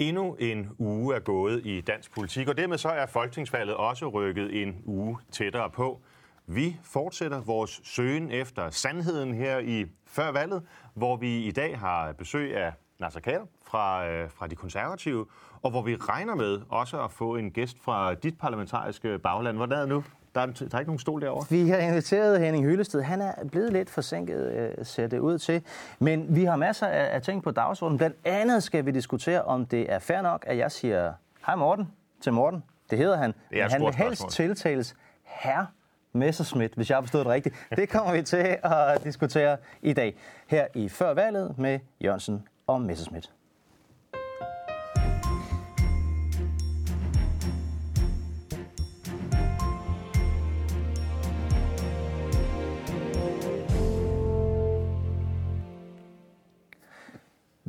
Endnu en uge er gået i dansk politik, og dermed så er folketingsvalget også rykket en uge tættere på. Vi fortsætter vores søgen efter sandheden her i før valget, hvor vi i dag har besøg af Nasser Kader fra, øh, fra de konservative, og hvor vi regner med også at få en gæst fra dit parlamentariske bagland. Hvordan er det nu? Der er, der er ikke nogen stol derovre. Vi har inviteret Henning Hyllested. Han er blevet lidt forsinket, øh, ser det ud til. Men vi har masser af, af ting på dagsordenen. Blandt andet skal vi diskutere, om det er fair nok, at jeg siger hej Morten til Morten. Det hedder han. Det er han vil helst spørgsmål. tiltales herre Messerschmidt, hvis jeg har forstået det rigtigt. Det kommer vi til at diskutere i dag her i Før valget med Jørgensen og Messerschmidt.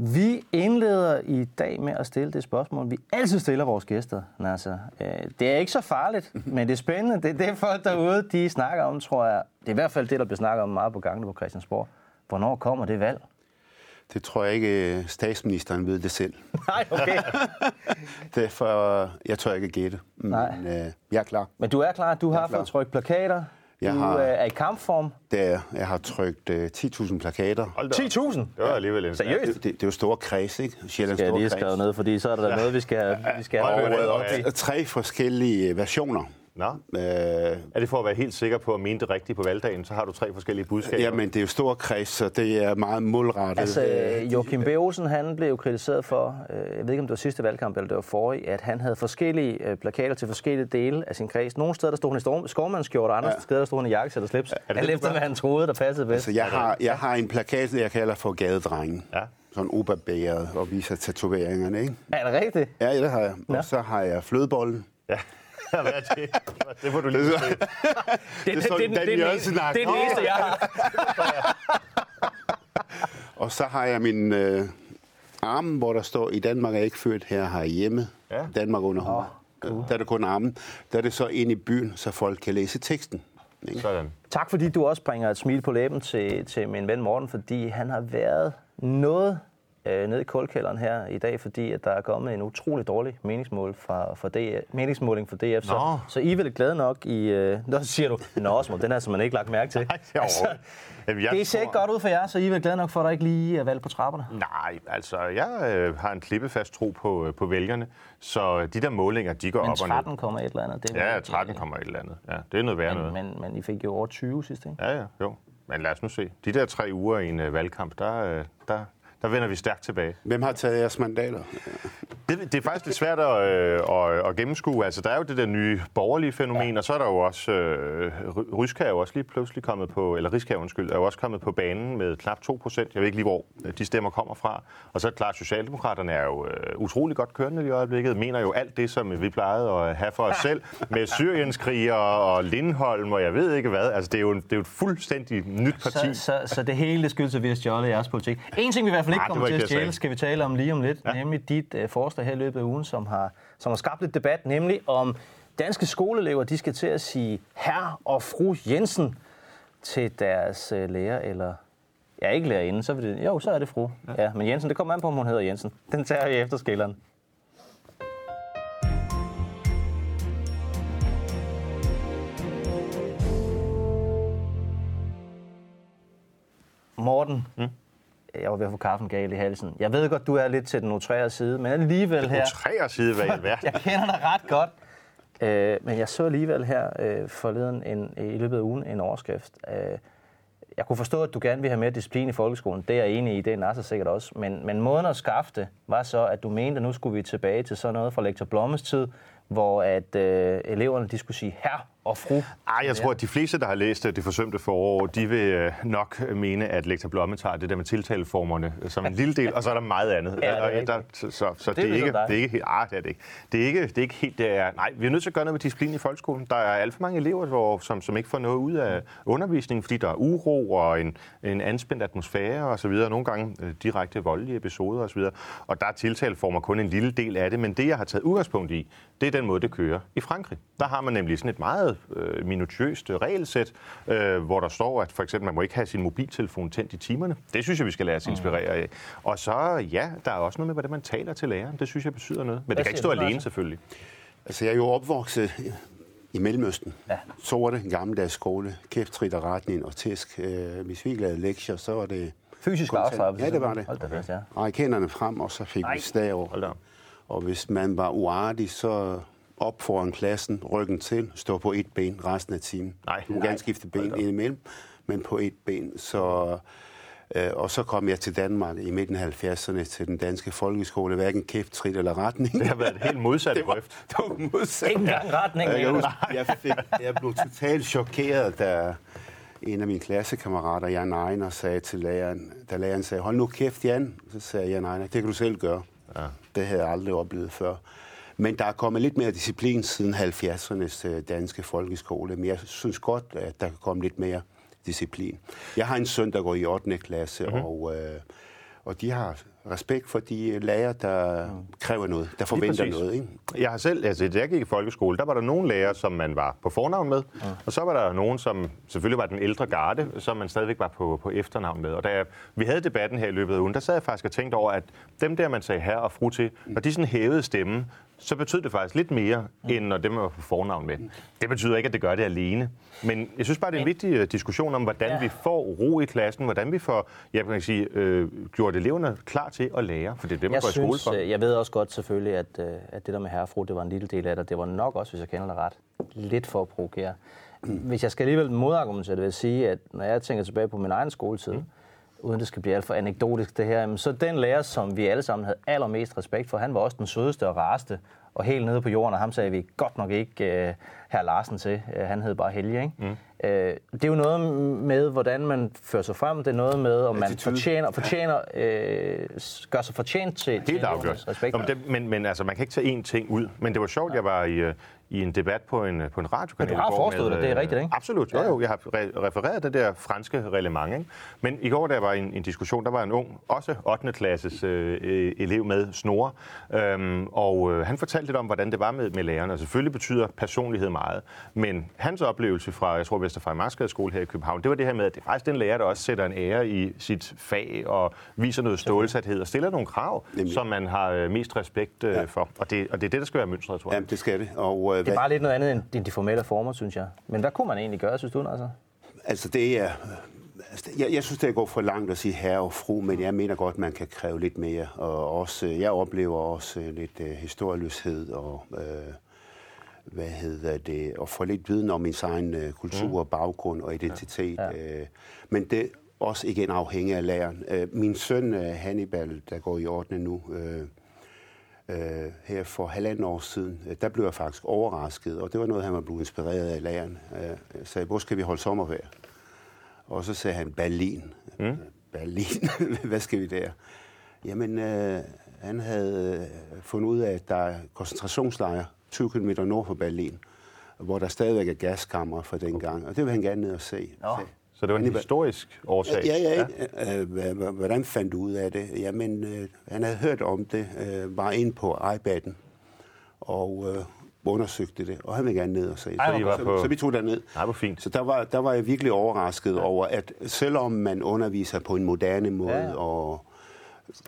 Vi indleder i dag med at stille det spørgsmål, vi altid stiller vores gæster, Nasser. Øh, Det er ikke så farligt, men det er spændende. Det er det, folk derude de snakker om, tror jeg. Det er i hvert fald det, der bliver snakket om meget på gangene på Christiansborg. Hvornår kommer det valg? Det tror jeg ikke, øh, statsministeren ved det selv. Nej, okay. Derfor, jeg tror ikke gætte. Men Nej. øh, jeg er klar. Men du er klar, du har fået trykt plakater. Jeg du har- øh, er i kampform. Det er, jeg har trykt øh, 10.000 plakater. Hold da op. 10.000? Det var alligevel en... Seriøst? Det, det, det er jo store kreds, ikke? Sjællands Skal jeg lige skrive ned, fordi så er der ja. noget, vi skal, vi skal have da overvejet op. op i. Og Tre forskellige versioner. Nå. Øh, Er det for at være helt sikker på at mene det rigtigt på valgdagen, så har du tre forskellige budskaber? jamen, det er jo store kreds, så det er meget målrettet. Altså, Joachim B. Olsen, han blev jo kritiseret for, øh, jeg ved ikke om det var sidste valgkamp eller det var forrige, at han havde forskellige øh, plakater til forskellige dele af sin kreds. Nogle steder, der stod han i storm- skovmandskjort, og andre ja. steder, der stod han i jakkesæt og slips. det Han efter, hvad han troede, der passede bedst. Altså, jeg har, jeg har en plakat, jeg kalder for gadedrengen. Ja. Sådan ubarberet og viser tatoveringerne, ikke? Er det rigtigt? Ja, det har jeg. Ja. Og så har jeg flødebollen. Ja. Hvad er det? Det får du lige. Det, er sådan Dan det, Jørgensen det, har- det er den eneste, jeg har. Og så har jeg min øh, arm, hvor der står, i Danmark er jeg ikke født her, har jeg hjemme. Ja. Danmark under oh, cool. Der er det kun armen. Der er det så ind i byen, så folk kan læse teksten. Ikke? Sådan. Tak fordi du også bringer et smil på læben til, til min ven Morten, fordi han har været noget øh, nede i kulkælderen her i dag, fordi at der er kommet en utrolig dårlig meningsmål fra, fra DF, meningsmåling for DF. Så, Nå. så I er vel glade nok i... Øh, nå, siger du, nå, Osmo, den har man ikke lagt mærke til. Nej, det overhovedet. Jamen, jeg det ser tror- ikke godt ud for jer, så I er vel glade nok for, at der ikke lige er valg på trapperne. Nej, altså, jeg øh, har en klippefast tro på, øh, på vælgerne, så de der målinger, de går Men op og ned. 13, kommer et eller andet. Det er Ja, vel- 13 kommer et eller andet. Ja, det er noget værre noget. men, men, I fik jo over 20 sidst, ikke? Ja, ja, jo. Men lad os nu se. De der tre uger i en øh, valgkamp, der, øh, der, der vender vi stærkt tilbage. Hvem har taget jeres mandater? Det, det er faktisk lidt svært at, øh, at, at gennemskue. Altså, der er jo det der nye borgerlige fænomen, ja. og så er der jo også... Øh, Ry- Ryska er jo også lige pludselig kommet på... Eller Riska, undskyld, er jo også kommet på banen med knap 2 procent. Jeg ved ikke lige, hvor øh, de stemmer kommer fra. Og så er det klart, Socialdemokraterne er jo øh, utrolig godt kørende i øjeblikket. Mener jo alt det, som vi plejede at have for os selv. Med Syrienskriger og Lindholm og jeg ved ikke hvad. Altså, det er jo, en- det er jo et fuldstændig nyt parti. Så, så, så det hele skyldes, at vi har stjålet jeres politik. En ting, vi i hvert fald ikke Nej, det kommer til ikke at stjæle, skal vi tale om lige om lidt, ja. nemlig dit uh, forslag her i løbet af ugen, som har, som har skabt lidt debat, nemlig om danske skoleelever, de skal til at sige herr og fru Jensen til deres uh, lærer, eller ja, ikke lærerinde, så vil det, jo, så er det fru. Ja. ja, men Jensen, det kommer an på, om hun hedder Jensen. Den tager vi efter skilleren. Morten, mm. Jeg var ved at få kaffen galt i halsen. Jeg ved godt, du er lidt til den utrærede side, men alligevel her... Tre side, hvad i. Jeg kender dig ret godt. Øh, men jeg så alligevel her øh, forleden en, i løbet af ugen en overskrift. Øh, jeg kunne forstå, at du gerne vil have mere disciplin i folkeskolen. Det er jeg enig i, det er Nasser sikkert også. Men, men måden at skaffe det var så, at du mente, at nu skulle vi tilbage til sådan noget fra lektor Blommes tid, hvor at øh, eleverne de skulle sige herr og fru. Ej, jeg tror, at de fleste, der har læst øh, det forsømte forår, de vil øh, nok mene, at lektor Blomme tager det der med tiltaleformerne øh, som en lille del, og så er der meget andet. Ja, det er der, så så, så Det det, er ikke, ligesom dig. det er ikke helt... Ah, det er det ikke. Det er ikke, det er ikke helt... Det er, nej, vi er nødt til at gøre noget med disciplin i folkeskolen. Der er alt for mange elever, hvor, som, som ikke får noget ud af undervisningen, fordi der er uro og en, en anspændt atmosfære og så videre. Nogle gange øh, direkte voldelige episoder og så videre. Og der er tiltaleformer kun en lille del af det, men det, jeg har taget udgangspunkt i, det er den måde, det kører i Frankrig. Der har man nemlig sådan et meget meget øh, minutiøst øh, regelsæt, øh, hvor der står, at for eksempel man må ikke have sin mobiltelefon tændt i timerne. Det synes jeg, vi skal lade os inspirere af. Og så, ja, der er også noget med, hvordan man taler til læreren. Det synes jeg betyder noget. Men det kan ikke stå alene, selvfølgelig. Altså, jeg er jo opvokset i Mellemøsten. Ja. Så var det en gammeldags skole. Kæft, trit og retning og tæsk. Øh, hvis vi ikke lavede lektier, så var det... Fysisk afstraffelse? Ja, det var det. Hold da fast, ja. Hænderne frem, og så fik Ej. vi op. Og hvis man var uartig, så op foran klassen, ryggen til, stå på et ben resten af timen. Nej. Du må Nej. gerne skifte ben indimellem, men på et ben. Så, øh, og så kom jeg til Danmark i midten af 70'erne til den danske folkeskole. Hverken kæft, trit eller retning. Det har været et helt modsat det var, grøft. det var modsat. Ikke engang retning. Jeg, kan huske, jeg, fik, jeg blev totalt chokeret, da en af mine klassekammerater, Jan Ejner, sagde til læreren, da læreren sagde, hold nu kæft, Jan. Så sagde Jan Ejner, det kan du selv gøre. Ja. Det havde jeg aldrig oplevet før. Men der er kommet lidt mere disciplin siden 70'ernes øh, danske folkeskole. Men jeg synes godt, at der kan komme lidt mere disciplin. Jeg har en søn, der går i 8. klasse, mm-hmm. og, øh, og de har respekt for de lærere, der kræver noget, der forventer noget. Ikke? Jeg har selv, altså da jeg gik i folkeskole, der var der nogle lærere, som man var på fornavn med, ja. og så var der nogen, som selvfølgelig var den ældre garde, som man stadigvæk var på, på efternavn med. Og da jeg, vi havde debatten her i løbet af ugen, der sad jeg faktisk og tænkte over, at dem der, man sagde herre og fru til, når de sådan hævede stemmen, så betød det faktisk lidt mere, end når dem var på fornavn med. Det betyder ikke, at det gør det alene. Men jeg synes bare, det er en vigtig øh, diskussion om, hvordan Ja. vi får ro i klassen, hvordan vi får, jeg kan sige, øh, gjort eleverne klar til at lære, for det er det, man Jeg går i skole for. øh, jeg ved også godt selvfølgelig, at, øh, at det der med herrefru, det var en lille del af det. Det var nok også, hvis jeg kender det ret, lidt for at provokere. Hvis jeg skal alligevel modargumentere det, vil jeg sige, at når jeg tænker tilbage på min egen skoletid, mm. Uden det skal blive alt for anekdotisk det her, så den lærer, som vi alle sammen havde allermest respekt for, han var også den sødeste og rareste, og helt nede på jorden, og ham sagde vi godt nok ikke uh, herr Larsen til. Uh, han hed bare Helge, ikke? Mm. Uh, det er jo noget med, hvordan man fører sig frem. Det er noget med, om man fortjener, fortjener øh, gør sig fortjent til, Helt afgjort. respekt. Nå, men, det, men, men altså, man kan ikke tage én ting ud. Men det var sjovt, jeg var i, øh, i en debat på en, på en radiokanal. Men du har foreslået det, det er øh, rigtigt, ikke? Absolut, jo, jo. Jeg har re- refereret det der franske reglement. Ikke? Men i går, jeg var en, en diskussion, der var en ung, også 8. klasses øh, øh, elev med snore. Øhm, og øh, han fortalte lidt om, hvordan det var med, med lærerne. Og selvfølgelig betyder personlighed meget. Men hans oplevelse fra, jeg tror, Vesterfrej skole her i København, det var det her med, at det er faktisk den lærer, der også sætter en ære i sit fag og viser noget stålsathed og stiller nogle krav, Nemlig. som man har øh, mest respekt øh, for. Og det, og det er det, der skal være mønstret, tror jeg. Jamen, det skal det. Og, øh, Det er bare lidt noget andet end- de formelle former, synes jeg. Men hvad kunne man egentlig gøre, synes du, altså? Altså, det er... Altså, jeg, jeg synes, det går for langt at sige herre og fru, men jeg mener godt, man kan kræve lidt mere. Og også, jeg oplever også øh, lidt uh, historieløshed og... Uh, hvad hedder det, og få lidt viden om min egen uh, kultur, mm. baggrund og identitet. Ja. Ja. Uh, men det også igen afhængig af læreren. Uh, min søn uh, Hannibal, der går i 8. nu, uh, uh, her for halvanden år siden, uh, der blev jeg faktisk overrasket, og det var noget, han var blevet inspireret af læreren. Jeg sagde, hvor skal vi holde sommerferie? Og så sagde han, Berlin. Mm. Berlin? Hvad skal vi der? Jamen, øh, han havde øh, fundet ud af, at der er koncentrationslejre 20 km nord for Berlin, hvor der stadigvæk er gaskammer fra dengang, og det vil han gerne ned og se. Nå. Så det var en Hannibal- historisk årsag. Ja, ja, ja. Øh, hva- Hvordan fandt du ud af det? Jamen, øh, han havde hørt om det, øh, var inde på iPad'en, og øh, undersøgte det, og han ville gerne ned og se. Ej, så, var så, på- så vi tog derned. Nej, hvor fint. Så der var, der var jeg virkelig overrasket ja. over, at selvom man underviser på en moderne måde, ja. og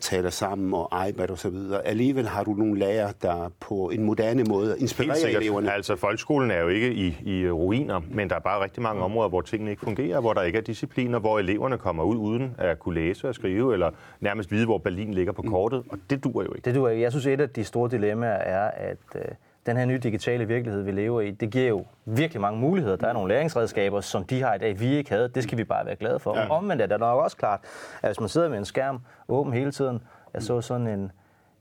taler sammen og iPad og så videre, alligevel har du nogle lærer, der på en moderne måde inspirerer sikkert. eleverne. Altså, folkeskolen er jo ikke i, i ruiner, men der er bare rigtig mange områder, hvor tingene ikke fungerer, hvor der ikke er discipliner, hvor eleverne kommer ud uden at kunne læse og skrive, eller nærmest vide, hvor Berlin ligger på kortet, og det duer jo ikke. Det du, jeg synes, et af de store dilemmaer er, at øh, den her nye digitale virkelighed, vi lever i, det giver jo virkelig mange muligheder. Der er nogle læringsredskaber, som de har i dag, vi ikke havde. Det skal vi bare være glade for. Ja. Omvendt er det nok også klart, at hvis man sidder med en skærm åben hele tiden, jeg så sådan en,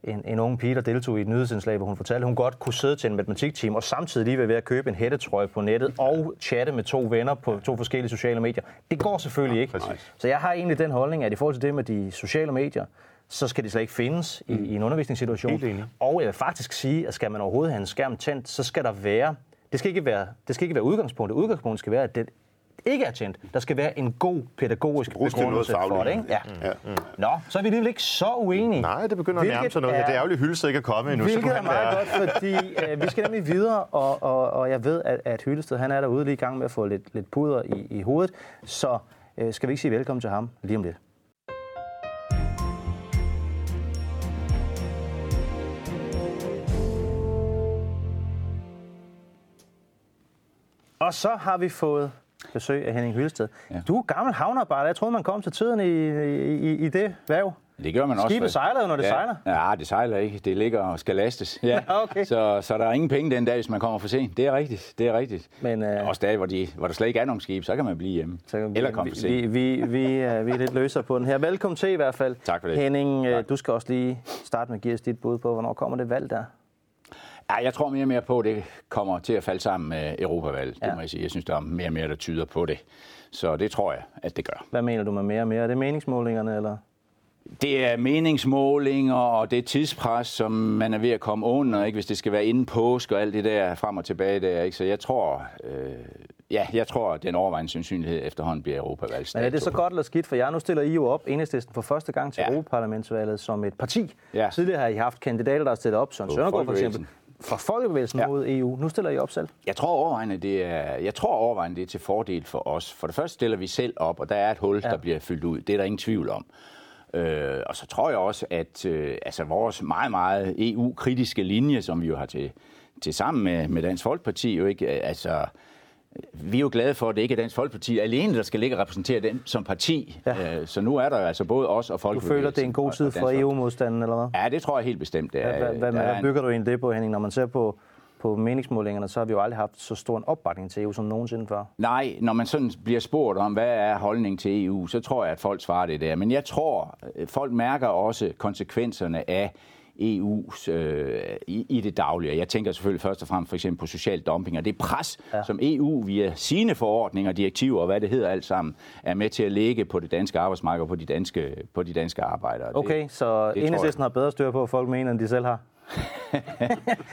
en, en ung pige, der deltog i et nyhedsindslag, hvor hun fortalte, at hun godt kunne sidde til en matematikteam og samtidig lige være ved at købe en hættetrøje på nettet og chatte med to venner på to forskellige sociale medier. Det går selvfølgelig ikke. præcis. Så jeg har egentlig den holdning, at i forhold til det med de sociale medier, så skal de slet ikke findes i, i en undervisningssituation. Og jeg vil faktisk sige, at skal man overhovedet have en skærm tændt, så skal der være, det skal ikke være, det skal ikke være udgangspunktet. Udgangspunktet skal være, at det, ikke er tjent. Der skal være en god pædagogisk begrundelse for det. Ikke? Ja. Ja. Nå, så er vi alligevel ikke så uenige. Nej, det begynder at nærme sig noget. er- Det er ærgerligt, Hyllested ikke er kommet endnu. Hvilket er meget være- godt, fordi øh, vi skal nemlig videre, og, og, og jeg ved, at, at Hyllested han er derude lige i gang med at få lidt, lidt puder i, i hovedet. Så øh, skal vi ikke sige velkommen til ham lige om lidt. Og så har vi fået besøg af Henning Hyllested. Ja. Du er gammel havnearbejder. Jeg troede, man kom til tiden i, i, i det værv. Det gør man også. Skibet sejler jo, når det ja. sejler. Ja, det sejler ikke. Det ligger og skal lastes. Ja. Okay. så, så der er ingen penge den dag, hvis man kommer for sent. Det er rigtigt. Det er rigtigt. Men, øh, Også dage, hvor, de, hvor der slet ikke er nogen skib, så kan man blive hjemme. Så kan Eller komme for sent. Vi, vi, vi, vi er lidt løsere på den her. Velkommen til i hvert fald. Tak for det. Henning, Tak. du skal også lige starte med at give os dit bud på, hvornår kommer det valg der? Ja, jeg tror mere og mere på, at det kommer til at falde sammen med Europavalget. Ja. Det må jeg sige. Jeg synes, der er mere og mere, der tyder på det. Så det tror jeg, at det gør. Hvad mener du med mere og mere? Er det meningsmålingerne, eller? Det er meningsmålinger, og det er tidspres, som man er ved at komme under, ikke? hvis det skal være inden påsk og alt det der frem og tilbage der. Ikke? Så jeg tror, øh, ja, jeg tror, at den overvejende sandsynlighed efterhånden bliver Europavalg. Men er det så godt eller skidt for jer? Nu stiller I jo op, enhedslisten, for første gang til ja. Europaparlamentsvalget som et parti. Ja. Tidligere har I haft kandidater, der har stillet op, Søren Søndergaard for eksempel, For Folkebevægelsen ja. Mod EU. Nu stiller I op selv. Jeg tror overvejende, det er, jeg tror overvejende, det er til fordel for os. For det første stiller vi selv op, og der er et hul, Ja. der bliver fyldt ud. Det er der ingen tvivl om. Øh, og så tror jeg også, at øh, altså vores meget, meget EU-kritiske linje, som vi jo har til, til sammen med, med Dansk Folkeparti, jo ikke, øh, altså, vi er jo glade for, at det ikke er Dansk Folkeparti alene, der skal ligge og repræsentere den som parti. Ja. Øh, så nu er der altså både os og Du Folkebevægelsen. føler, det er en god tid for Folkeparti. EU-modstanden, eller hvad? Ja, det tror jeg helt bestemt. Det er, Hvad, hvad, hvad en- bygger du egentlig det på, Henning? Når man ser på, på meningsmålingerne, så har vi jo aldrig haft så stor en opbakning til EU som nogensinde før. Nej, når man sådan bliver spurgt om, hvad er holdningen til EU, så tror jeg, at folk svarer det der. Men jeg tror, øh, folk mærker også konsekvenserne af EU's øh, i, i det daglige. Jeg tænker selvfølgelig først og fremmest for eksempel på social dumping, og det pres, Ja. ja. som EU via sine forordninger, direktiver og hvad det hedder alt sammen, er med til at lægge på det danske arbejdsmarked og på de danske, på de danske arbejdere. Okay, så det tror enhedslisten har bedre styr på, hvad folk mener, end de selv har. det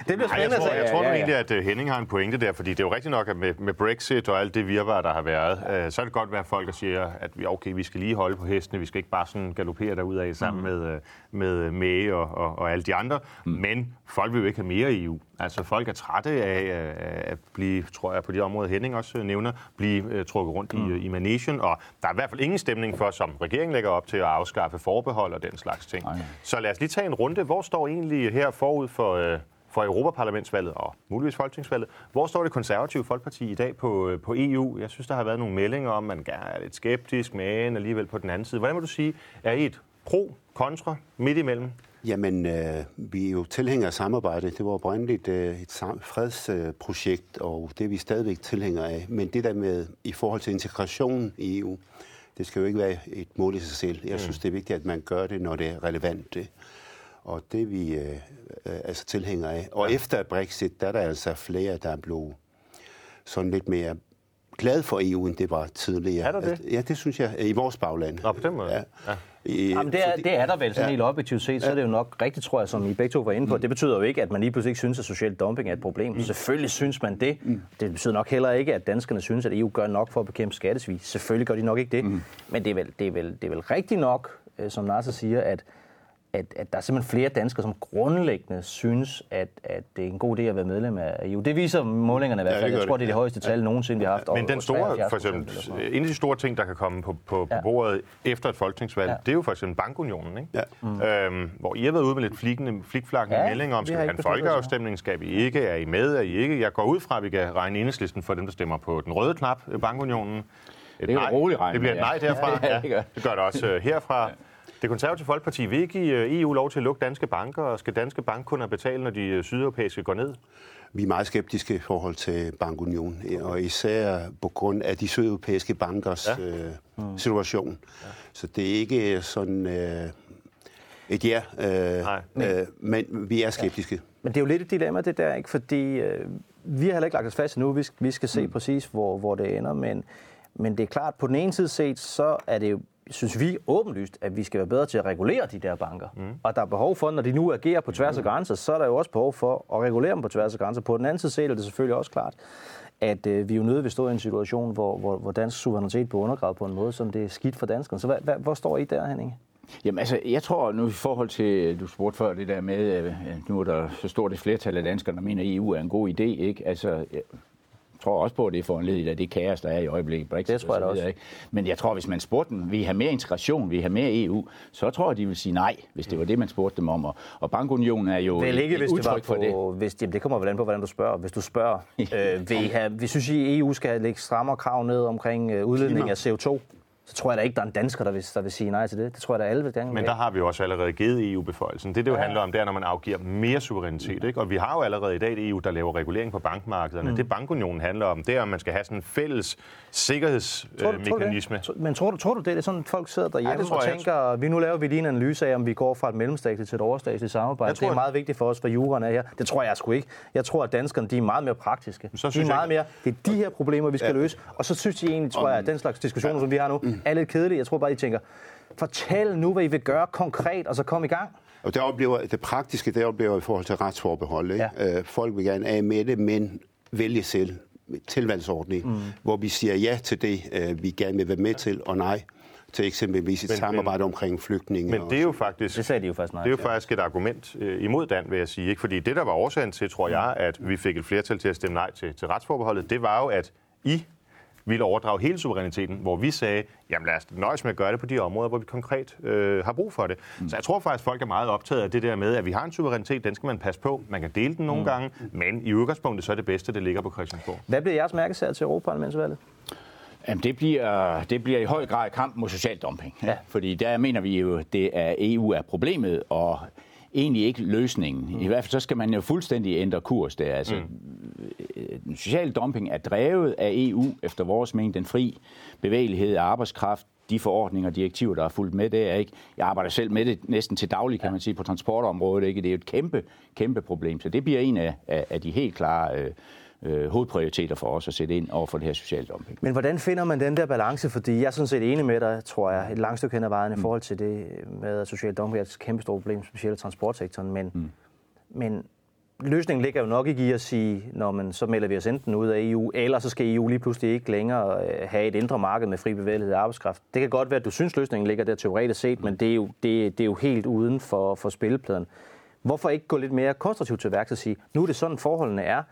bliver Nej, jeg spændende at tror, se. jeg tror nu Ja, ja. egentlig, at øh, Henning har en pointe der, fordi det er jo rigtigt nok, at med, med Brexit og alt det virvar, der har været, øh, så er det godt at være folk, der siger, at vi, okay, vi skal lige holde på hestene, vi skal ikke bare sådan galopere derudad sammen med, øh, med May og, og, og alle de andre, mm. men folk vil jo ikke have mere EU. Altså folk er trætte af øh, at blive, tror jeg, på de områder Henning også øh, nævner, blive øh, trukket rundt mm. i, i managen, og der er i hvert fald ingen stemning for, som regeringen lægger op til at afskaffe forbehold og den slags ting. Nej. Så lad os lige tage en runde. Hvor står egentlig her forud for, øh, for Europaparlamentsvalget og muligvis folketingsvalget, hvor står det konservative folkeparti i dag på, øh, på EU? Jeg synes, der har været nogle meldinger om, at man er lidt skeptisk, men alligevel på den anden side. Hvordan må du sige, er I et pro, kontra, midt imellem? Jamen, øh, vi er jo tilhængere af samarbejde. Det var oprindeligt øh, et fredsprojekt, og det er vi stadigvæk tilhængere af. Men det der med, i forhold til integration i EU, det skal jo ikke være et mål i sig selv. Jeg synes, det er vigtigt, at man gør det, når det er relevant. Det. Og det er vi øh, øh, altså tilhængere af. Og ja. efter Brexit, der er der altså flere, der er blevet sådan lidt mere glad for EU, end det var tidligere. Er der det? At- Ja, det synes jeg. I vores bagland. Nå, på den måde. Ja. Ja. I, Jamen, det, er, fordi- det er der vel sådan Ja. helt objektivt set, så er det jo nok rigtigt, tror jeg, som I begge to var inde på. Det betyder jo ikke, at man lige pludselig ikke synes, at social dumping er et problem. Mm. Selvfølgelig synes man det. Mm. Det betyder nok heller ikke, at danskerne synes, at EU gør nok for at bekæmpe skattesvig. Selvfølgelig gør de nok ikke det. Mm. Men det er, vel, det, er vel, det er vel rigtigt nok, øh, som Nasser siger, at, at, at der er simpelthen flere danskere, som grundlæggende synes, at, at det er en god idé at være medlem af EU. Det viser målingerne i hvert Ja, fald. det gør Jeg tror, det. det er det højeste tal nogensinde, vi har haft. Men den store, 73 for eksempel, en af de store ting, der kan komme på, på, på Ja. bordet efter et folketingsvalg, Ja. ja. det er jo for eksempel bankunionen, ikke? Ja. Mm. Øhm, hvor I har været ude med lidt flikende, flikflakkende Ja, ja, meldinger om, skal vi have ikke en folkeafstemning, skal vi ikke, er I med, er I ikke? Jeg går ud fra, at vi kan regne enhedslisten for dem, der stemmer på den røde knap, bankunionen. Et Det kan du roligt regne Det bliver et nej ja. derfra. Ja, ja, det gør. det gør det også øh, herfra. Det konservative folkeparti vil give øh, EU lov til at lukke danske banker, og skal danske bankkunder betale, når de øh, sydeuropæiske går ned? Vi er meget skeptiske i forhold til bankunion, og især på grund af de sydeuropæiske bankers Ja. ja. øh, situation. Ja. Så det er ikke sådan øh, et ja, øh, Nej. øh, men vi er skeptiske. Men det er jo lidt et dilemma, det der, ikke? Fordi øh, vi har heller ikke lagt os fast endnu. Vi skal, vi skal se mm. præcis, hvor, hvor det ender. Men, men det er klart, på den ene side set, så er det jo, synes vi åbenlyst, at vi skal være bedre til at regulere de der banker. Mm. Og der er behov for, når de nu agerer på tværs af grænser, så er der jo også behov for at regulere dem på tværs af grænser. På den anden side set er det selvfølgelig også klart, at øh, vi jo nødt vil stå i en situation, hvor, hvor, hvor dansk suverænitet bliver undergravet på en måde, som det er skidt for danskerne. Så hvad, hvad, hvor står I der, Henning? Jamen altså, jeg tror nu i forhold til, du spurgte før det der med, øh, nu er der så stort et flertal af danskere, der mener, at EU er en god idé, ikke? Altså, tror også på, at det er foranledet af det kaos, der er i øjeblikket. Brexit, det tror jeg også. Ikke? Men jeg tror, hvis man spurgte dem, vil I have mere integration, vil I have mere EU, så tror jeg, de vil sige nej, hvis det var det, man spurgte dem om. Og, og bankunionen er jo Vel ikke, et, hvis et det var på, for det. Hvis, jamen, det kommer vel an på, hvordan du spørger. Hvis du spørger, øh, vil I have, vi synes, I EU skal lægge strammere krav ned omkring øh, udledning af CO2, så tror jeg da ikke, der er en dansker, der vil, der vil sige nej til det. Det tror jeg da alle vil gerne Men der har vi jo også allerede givet EU-beføjelsen. Det, det jo ja. handler om, det er, når man afgiver mere suverænitet. Ikke? Og vi har jo allerede i dag et EU, der laver regulering på bankmarkederne. Mm. Det bankunionen handler om, det er, om man skal have sådan en fælles sikkerhedsmekanisme. Tror men tror du, tror du det? Er sådan, folk sidder derhjemme ja, og tænker, vi nu laver vi lige en analyse af, om vi går fra et mellemstatsligt til et overstatsligt samarbejde. Det er meget vigtigt for os, hvad juraen er her. Det tror jeg sgu ikke. Jeg tror, at danskerne de er meget mere praktiske. Så de er meget mere, det er de her problemer, vi skal ja. løse. Og så synes de egentlig, tror jeg, at den slags diskussioner, som vi har nu, mm. Er lidt kedelige. Jeg tror bare, de tænker, fortæl nu, hvad I vil gøre konkret, og så kom i gang. Og det, oplever, det praktiske, det oplever i forhold til retsforbehold. Ikke? Ja. Øh, folk vil gerne af med det, men vælge selv tilvalgsordning, mm. hvor vi siger ja til det, øh, vi gerne vil være med til, og nej til eksempelvis et men, samarbejde men, omkring flygtninge. Men det er jo faktisk, det sagde de jo faktisk nej, det er jo faktisk et argument øh, imod Dan, vil jeg sige. Ikke? Fordi det, der var årsagen til, tror jeg, at vi fik et flertal til at stemme nej til, til retsforbeholdet, det var jo, at I ville overdrage hele suveræniteten, hvor vi sagde, jamen lad os nøjes med at gøre det på de områder, hvor vi konkret øh, har brug for det. Mm. Så jeg tror faktisk, at folk er meget optaget af det der med, at vi har en suverænitet, den skal man passe på. Man kan dele den nogle mm. gange, men i udgangspunktet så er det bedste, det ligger på Christiansborg. Hvad bliver jeres mærkesager til Europaparlamentsvalget? Jamen, det bliver, det bliver i høj grad kamp mod social dumping. Ja. Fordi der mener vi jo, det er EU er problemet, og egentlig ikke løsningen. Mm. I hvert fald så skal man jo fuldstændig ændre kurs der. Altså, mm. Social dumping er drevet af EU, efter vores mening, den fri bevægelighed af arbejdskraft, de forordninger og direktiver, der er fulgt med det, er ikke. Jeg arbejder selv med det næsten til daglig, kan man sige, på transportområdet. Ikke? Det er jo et kæmpe, kæmpe problem. Så det bliver en af, af, af de helt klare øh, øh, hovedprioriteter for os at sætte ind over for det her sociale dumping. Men hvordan finder man den der balance? Fordi jeg er sådan set enig med dig, tror jeg, et langt stykke hen ad vejen mm. i forhold til det med, at social dumping er et kæmpe stort problem, specielt i transportsektoren. Men, mm. men løsningen ligger jo nok ikke i at sige, når man så melder vi os enten ud af EU, eller så skal EU lige pludselig ikke længere øh, have et indre marked med fri bevægelighed af arbejdskraft. Det kan godt være, at du synes, løsningen ligger der teoretisk set, men det er jo, det, det er jo helt uden for, for spillepladen. Hvorfor ikke gå lidt mere konstruktivt til værks og sige, nu er det sådan, forholdene er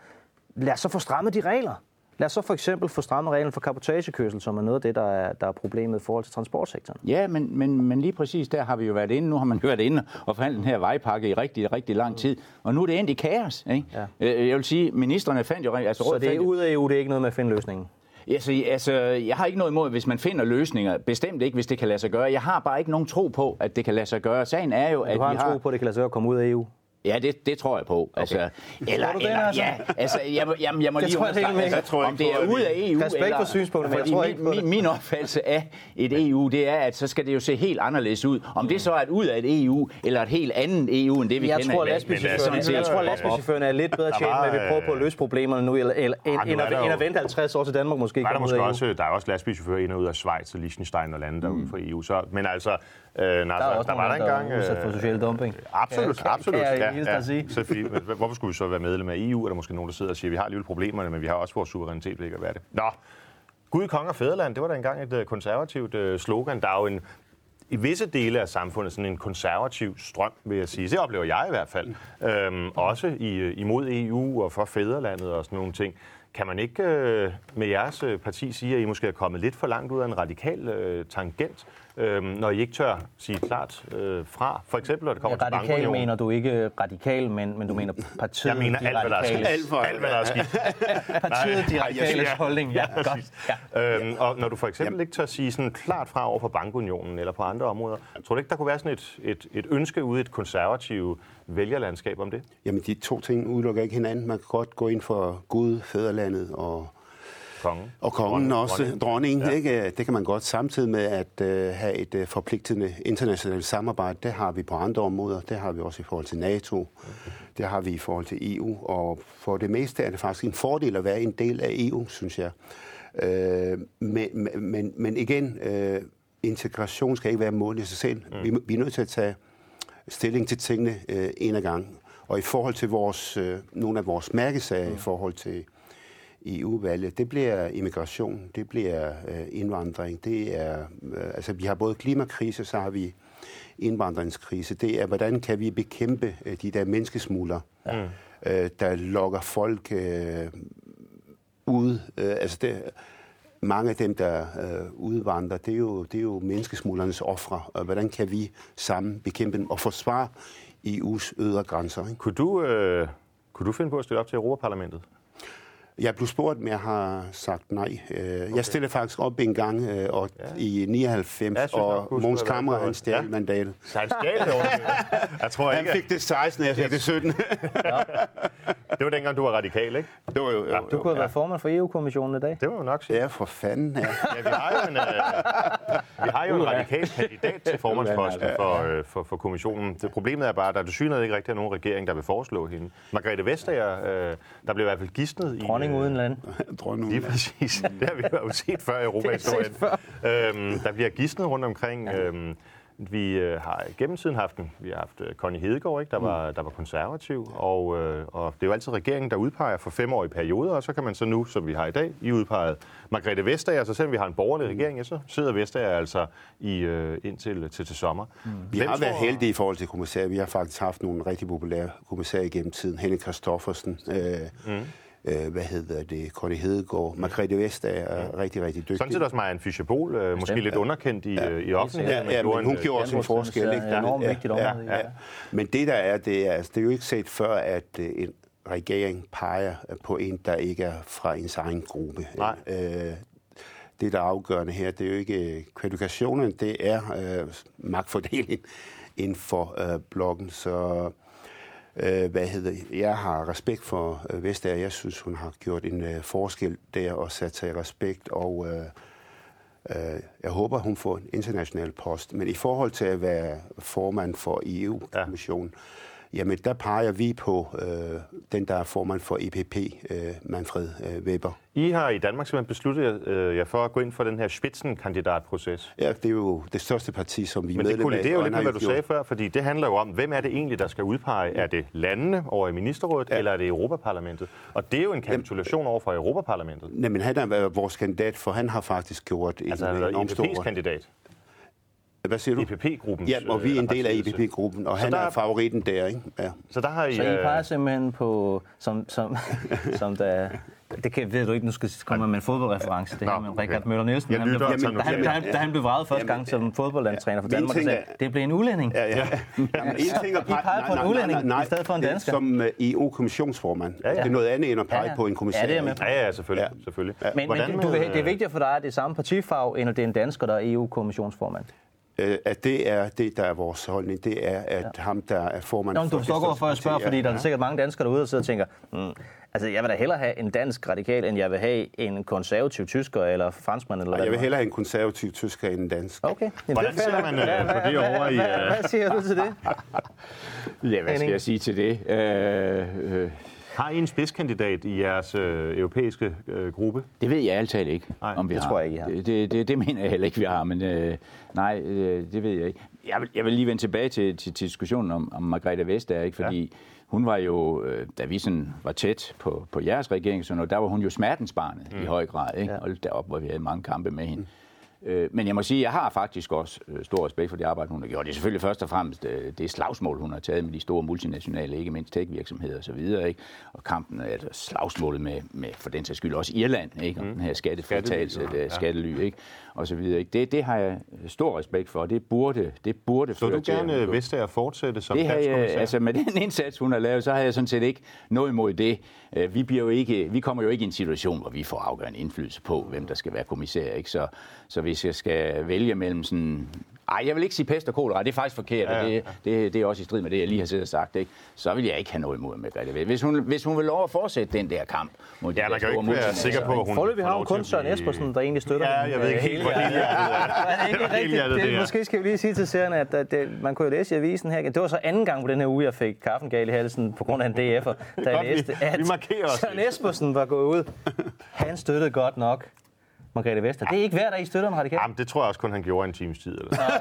lad os så få strammet de regler. Lad os så for eksempel få strammet reglen for kapotagekørsel, som er noget af det, der er, der er problemet i forhold til transportsektoren. Ja, men, men, men lige præcis der har vi jo været inde. Nu har man jo været inde og forhandlet den her vejpakke i rigtig, rigtig lang tid. Og nu er det endt i kaos. Ikke? Ja. Øh, jeg vil sige, ministerne fandt jo... Altså, så det er ud af EU, det er ikke noget med at finde løsningen? Altså, altså, jeg har ikke noget imod, hvis man finder løsninger. Bestemt ikke, hvis det kan lade sig gøre. Jeg har bare ikke nogen tro på, at det kan lade sig gøre. Sagen er jo, at du har vi en tro på, at det kan lade sig gøre at komme ud af EU? Ja, det, det tror jeg på. Okay. Altså, eller, eller, den, altså? Ja, altså, jeg, jeg, jeg må lige tror, understrege, altså, jeg tror om det er ud af EU. Respekt eller, for synspunktet, men jeg tror ikke min, min, min opfattelse af et EU, det er, at så skal det jo se helt anderledes ud. Om det så er et ud af et EU, eller et helt andet EU, end det vi jeg kender tror, i dag. Jeg tror, lastbilchaufførerne er lidt bedre tjent med, at vi prøver på at løse problemerne nu, eller, eller, end, end, end at vente 50 år til Danmark måske. Der er, der, måske også, der er også lastbilchauffører ind og ud af Schweiz og Liechtenstein og lande, der er uden for EU. Så, men altså, Øh, nej, der, er der, der var der engang... Der er for social dumping. Absolut, kan, absolut. Kan jeg ja, ja. Sige. Så fordi, hvorfor skulle vi så være medlem af EU? Er der måske nogen, der sidder og siger, at vi har alligevel problemerne, men vi har også vores suverænitet, det kan være det. Nå, Gud, konge og fædreland, det var da engang et øh, konservativt øh, slogan. Der er jo en, i visse dele af samfundet sådan en konservativ strøm, vil jeg sige. Det oplever jeg i hvert fald. Øhm, også i, øh, imod EU og for fædrelandet og sådan nogle ting. Kan man ikke øh, med jeres parti sige, at I måske er kommet lidt for langt ud af en radikal øh, tangent, øh, når I ikke tør sige klart øh, fra. For eksempel, når det kommer ja, til Radikal mener du ikke radikal, men, men du mener partiet Jeg mener alt, hvad der er skidt. Alt, alt, hvad der er skidt. partiet, de radikale holdning. Ja, ja, godt. Ja. Øhm, og når du for eksempel Jamen. ikke tør sige sådan klart fra over for bankunionen eller på andre områder, tror du ikke, der kunne være sådan et, et, et ønske ude i et konservativt vælgerlandskab om det? Jamen, de to ting udelukker ikke hinanden. Man kan godt gå ind for Gud, fædrelandet og Kongen. Og kongen Dronning. også, dronningen. Ja. Ikke? Det kan man godt samtidig med at uh, have et uh, forpligtende internationalt samarbejde. Det har vi på andre områder. Det har vi også i forhold til NATO. Okay. Det har vi i forhold til EU. Og for det meste er det faktisk en fordel at være en del af EU, synes jeg. Uh, men, men, men igen, uh, integration skal ikke være mål i sig selv. Mm. Vi, vi er nødt til at tage stilling til tingene uh, en af gangen. Og i forhold til vores, uh, nogle af vores mærkesager, mm. i forhold til EU-valget, det bliver immigration, det bliver øh, indvandring, det er, øh, altså vi har både klimakrise, så har vi indvandringskrise. Det er, hvordan kan vi bekæmpe øh, de der menneskesmugler, ja. øh, der lokker folk øh, ud. Øh, altså det, mange af dem, der øh, udvandrer, det er, jo, det er jo menneskesmuglernes ofre. Og hvordan kan vi sammen bekæmpe dem og forsvare EU's ydre grænser? Ikke? Kunne du, øh, kunne du finde på at stille op til Europaparlamentet? Jeg blev spurgt, men jeg har sagt nej. Okay. Jeg stillede faktisk op en gang øh, og, ja. i 99, Jeg synes og Måns være Kammer, han stjal Ja. ja. mandatet. Så han stjal det. Jeg tror Han ikke, fik det 16, jeg fik det 17. det var dengang, du var radikal, ikke? det var jo, jo, Du kunne have været formand for EU-kommissionen i dag. Det må man nok sige. Ja, for fanden. Ja. Ja, vi har jo en, øh, vi har jo en radikal kandidat til formandsposten for, øh, for, for kommissionen. Det problemet er bare, at der synligheden ikke rigtig er nogen regering, der vil foreslå hende. Margrethe Vestager, øh, der blev i hvert fald gidsnet i... Dronning øh, uden land. Dronning. Lige præcis. Det har vi jo set før i Europahistorien. Øhm, der bliver gidsnet rundt omkring. Øhm, vi øh, har gennem tiden haft en, vi har haft øh, Connie Hedegaard, ikke, der, var, der var konservativ, og, øh, og det er jo altid regeringen, der udpeger for femårige perioder, og så kan man så nu, som vi har i dag, i udpeget Margrethe Vestager, så selvom vi har en borgerlig regering, ja, så sidder Vestager altså i, øh, indtil til, til sommer. Vi Hvem har været tror- heldige i forhold til kommissærer. Vi har faktisk haft nogle rigtig populære kommissærer igennem tiden. Henrik Kristoffersen, øh, mm. Øh, hvad hedder det, Conny Hedegaard, Margrethe Vestager er rigtig, rigtig dygtig. Sådan set også Marianne Fischer-Bohl, øh, måske lidt underkendt i, øh, i offentligheden. Ja, ja, men hun en, gjorde også en forskel. Ikke? Det er enormt vigtigt område. Ja, ja. Men det der er, det er, altså, det er jo ikke set før, at øh, en regering peger på en, der ikke er fra ens egen gruppe. Nej. Øh, det, der er afgørende her, det er jo ikke øh, kvalifikationen, det er øh, magtfordeling inden for øh, blokken. Så øh, hvad hedder, jeg har respekt for øh, Vestager. Jeg synes, hun har gjort en øh, forskel der og sat sig i respekt. Og øh, øh, jeg håber, hun får en international post. Men i forhold til at være formand for EU-kommissionen, ja jamen der peger vi på øh, den, der er formand for EPP, øh, Manfred øh, Weber. I har i Danmark simpelthen besluttet øh, jer for at gå ind for den her spidsenkandidatproces. Ja, det er jo det største parti, som vi er Men det kolliderer jo lidt med, har hvad du sagde før, fordi det handler jo om, hvem er det egentlig, der skal udpege? Er det landene over i ministerrådet, ja. eller er det Europaparlamentet? Og det er jo en kapitulation over for Europaparlamentet. Nej, men han er vores kandidat, for han har faktisk gjort en Altså han været IPP's stor... kandidat. Hvad siger du? IPP-gruppens Ja, og vi er en del af øh. IPP-gruppen, og Så han der er favoritten der, ikke? Ja. Så der har I... Så I øh, peger simpelthen på, som, som, som der, det kan, ved du ikke, nu skal komme med en fodboldreference, det her med okay. Richard Møller Nielsen. Jeg han blev, og da, han, da, han, da han blev vraget første gang som fodboldlandstræner for Danmark, så ting sagde, det er blevet en udlænding. Ja, ja. Jamen, en ting er I peger på en udlænding i stedet for en er dansker. Som uh, EU-kommissionsformand. Ja, ja. Det er noget andet end at pege Ja, ja. på en kommissær. Ja, det er med. Ja, ja, selvfølgelig. Ja. selvfølgelig. Men, Hvordan men du, vil, det er vigtigt for dig, at det er samme partifarve, end at det er en dansker, der er EU-kommissionsformand. Øh, At det er det, der er vores holdning. Det er, at ja. ham, der er formand Nå, men du forstår hvorfor jeg spørger, fordi der er sikkert mange danskere derude, der sidder og tænker, mm, altså jeg vil da hellere have en dansk radikal, end jeg vil have en konservativ tysker eller franskmand. Eller hvad jeg vil hellere have en konservativ tysker end en dansk. Okay. Jamen, Hvordan det er ser man, øh, Hvad- på det hvad- over i, hvad- øh, Hvad siger du til det? Ja, hvad skal jeg sige til det? Øh, øh, Har I en spidskandidat i jeres øh, europæiske øh, gruppe? det ved jeg altid ikke, Nej, om vi det har. tror jeg ikke, I har. Det, det, det, det mener jeg heller ikke, vi har, men øh, nej, øh, det ved jeg ikke. Jeg vil, jeg vil lige vende tilbage til, til, til diskussionen om, om Margrethe Vestager, ikke? fordi ja. hun var jo, øh, da vi sådan var tæt på, på jeres regering, så noget, der var hun jo smertensbarnet mm. i høj grad. Ikke? Ja. Hold derop, hvor vi havde mange kampe med hende. Øh, Men jeg må sige, at jeg har faktisk også øh, stor respekt for det arbejde, hun har gjort. Det er selvfølgelig først og fremmest øh, det slagsmål, hun har taget med de store multinationale, ikke mindst tech-virksomheder og så videre, ikke? Og kampen, altså slagsmålet med, med, for den sags skyld også Irland, ikke? Og den her skattefritagelse, Skattely, skattely, ja. skattely, ikke? Og så videre, ikke? Det, det har jeg stor respekt for, og det burde, det burde Så føre du til, at gerne går- Vestager fortsætte som det har jeg, altså med den indsats, hun har lavet, så har jeg sådan set ikke noget imod det. Øh, Vi, bliver jo ikke, vi kommer jo ikke i en situation, hvor vi får afgørende indflydelse på, hvem der skal være kommissær. Ikke? Så, så hvis jeg skal vælge mellem sådan... Ej, jeg vil ikke sige pest og kolera, det er faktisk forkert, Ja, og ja. det, det, det er også i strid med det, jeg lige har siddet og sagt. Ikke? Så vil jeg ikke have noget imod Margrethe Vestager. Hvis hun, hvis hun vil lov at fortsætte den der kamp mod de Ja, der man kan jo store ikke være sikker på, at hun Forløbig har lov kun Søren Espersen, der egentlig støtter Ja, jeg ved ikke øh, helt, hvor helt hjertet Er det ikke Det, er. måske skal vi lige sige til seerne, at, at det, man kunne jo læse i avisen her. Det var så anden gang på den her uge, jeg fik kaffen gal i halsen på grund af en DF'er, da jeg Godt, vi- læste, at Søren. Espersen var gået ud. Han støttede godt nok Margrethe Vester. Det er ikke hver dag, I støtter en radikal. Jamen, det tror jeg også kun, han gjorde en times tid. Eller sådan.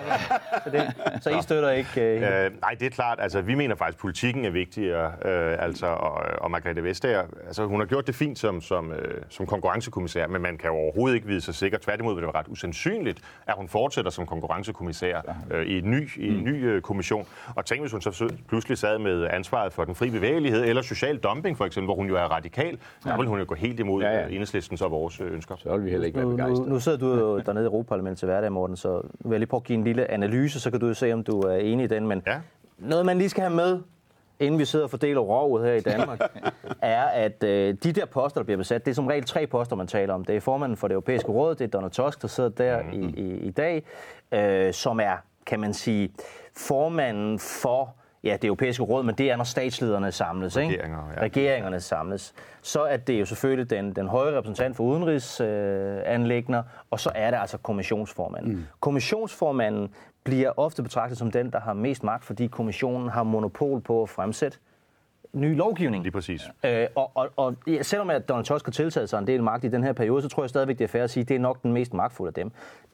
Så, det, så I støtter ikke... Øh, Øh, nej, det er klart. Altså, vi mener faktisk, at politikken er vigtigere. Øh, altså, og, og Margrethe Vestager, altså, hun har gjort det fint som, som, øh, som konkurrencekommissær, men man kan jo overhovedet ikke vide sig sikker. Tværtimod vil det være ret usandsynligt, at hun fortsætter som konkurrencekommissær øh, i en ny, i en ny øh, kommission. Og tænk, hvis hun så pludselig sad med ansvaret for den frie bevægelighed, eller social dumping for eksempel, hvor hun jo er radikal, der vil hun jo gå helt imod Ja, ja, ja. ja. enhedslistens og vores øh, ønsker. Så vil vi heller ikke være nu, nu, sidder du jo dernede i Europaparlamentet til hverdag, Morten, så nu vil jeg lige prøve at give en lille analyse, så kan du jo se, om du er enig i den. Men Ja. noget, man lige skal have med, inden vi sidder og fordeler rovet her i Danmark, er, at øh, de der poster, der bliver besat, det er som regel tre poster, man taler om. Det er formanden for det europæiske råd, det er Donald Tusk, der sidder der i, i, i dag, øh, som er, kan man sige, formanden for ja, det europæiske råd, men det er, når statslederne samles. Ikke? Regeringer, ja. Regeringerne samles. Så er det jo selvfølgelig den, den høje repræsentant for udenrigsanlægner, øh, og så er det altså kommissionsformanden. Mm. Kommissionsformanden bliver ofte betragtet som den, der har mest magt, fordi kommissionen har monopol på at fremsætte ny lovgivning. Lige præcis. Øh, og, og, og ja, selvom at Donald Tusk har tiltaget sig en del magt i den her periode, så tror jeg stadigvæk, det er fair at sige, at det er nok den mest magtfulde af dem.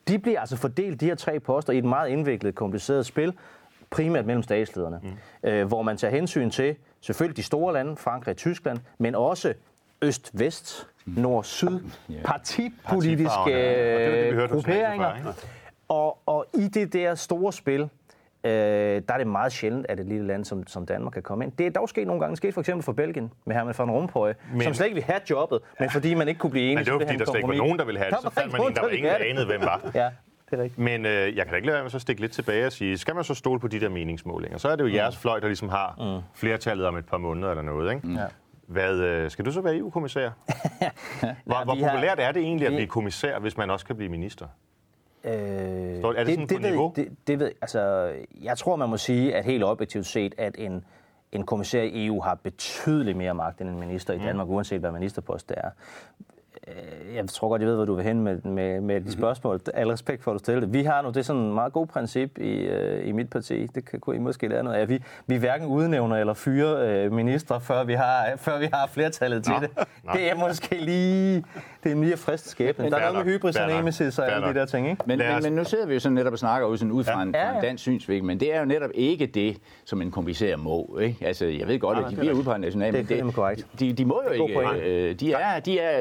De bliver altså fordelt, de her tre poster, i et meget indviklet, kompliceret spil, primært mellem statslederne, mm. øh, hvor man tager hensyn til selvfølgelig de store lande, Frankrig og Tyskland, men også øst-vest, nord-syd, partipolitiske ja. Grupperinger. Og, og i det der store spil, øh, der er det meget sjældent, at et lille land som, som Danmark kan komme ind. Det er dog sket nogle gange. Det skete for eksempel for Belgien med Herman van Rompuy, men, som slet ikke ville have jobbet, men fordi man ikke kunne blive enige, Men det var fordi, der slet ikke var nogen, der ville have det. Så var fandt man en, der ingen, anede, hvem var. Ja, det er rigtigt. Men øh, jeg kan da ikke lade være med så at stikke lidt tilbage og sige, skal man så stole på de der meningsmålinger? Så er det jo jeres fløj, der ligesom har flertallet om et par måneder eller noget, ikke? Ja. Hvad, øh, skal du så være EU-kommissær? hvor hvor vi har- populært er det egentlig at blive kommissær, hvis man også kan blive minister? Øh, Står- er det sådan på ved, niveau? Det, det ved, altså, jeg tror, man må sige, at helt objektivt set, at en, en kommissær i EU har betydeligt mere magt end en minister i Mm. Danmark, uanset hvad ministerpost det er. Øh, Jeg tror godt, jeg ved, hvor du vil hen med, med, med Mhm. de spørgsmål. Al respekt for, at du stiller det. Vi har nu, det er sådan en meget god princip i, øh, i mit parti. Det kan, kunne I måske lære noget af. Vi, vi hverken udnævner eller fyrer øh, ministre, før vi har, før vi har flertallet til Nå, det. nå. Det er måske lige, det er en mere frist skæbne. Der er noget med hybris og nemesis og alle de der ting, ikke? Men, men, men nu sidder vi jo sådan netop og snakker ud, sådan ud fra, en, Ja, fra en ja. dansk synsvinkel, men det er jo netop ikke det, som en kommissær må. Ikke? Altså, jeg ved godt, Nej, at de det er bliver udpeget nationalt, Det er men fandme korrekt. de, de må jo ikke. Øh, de, er, de er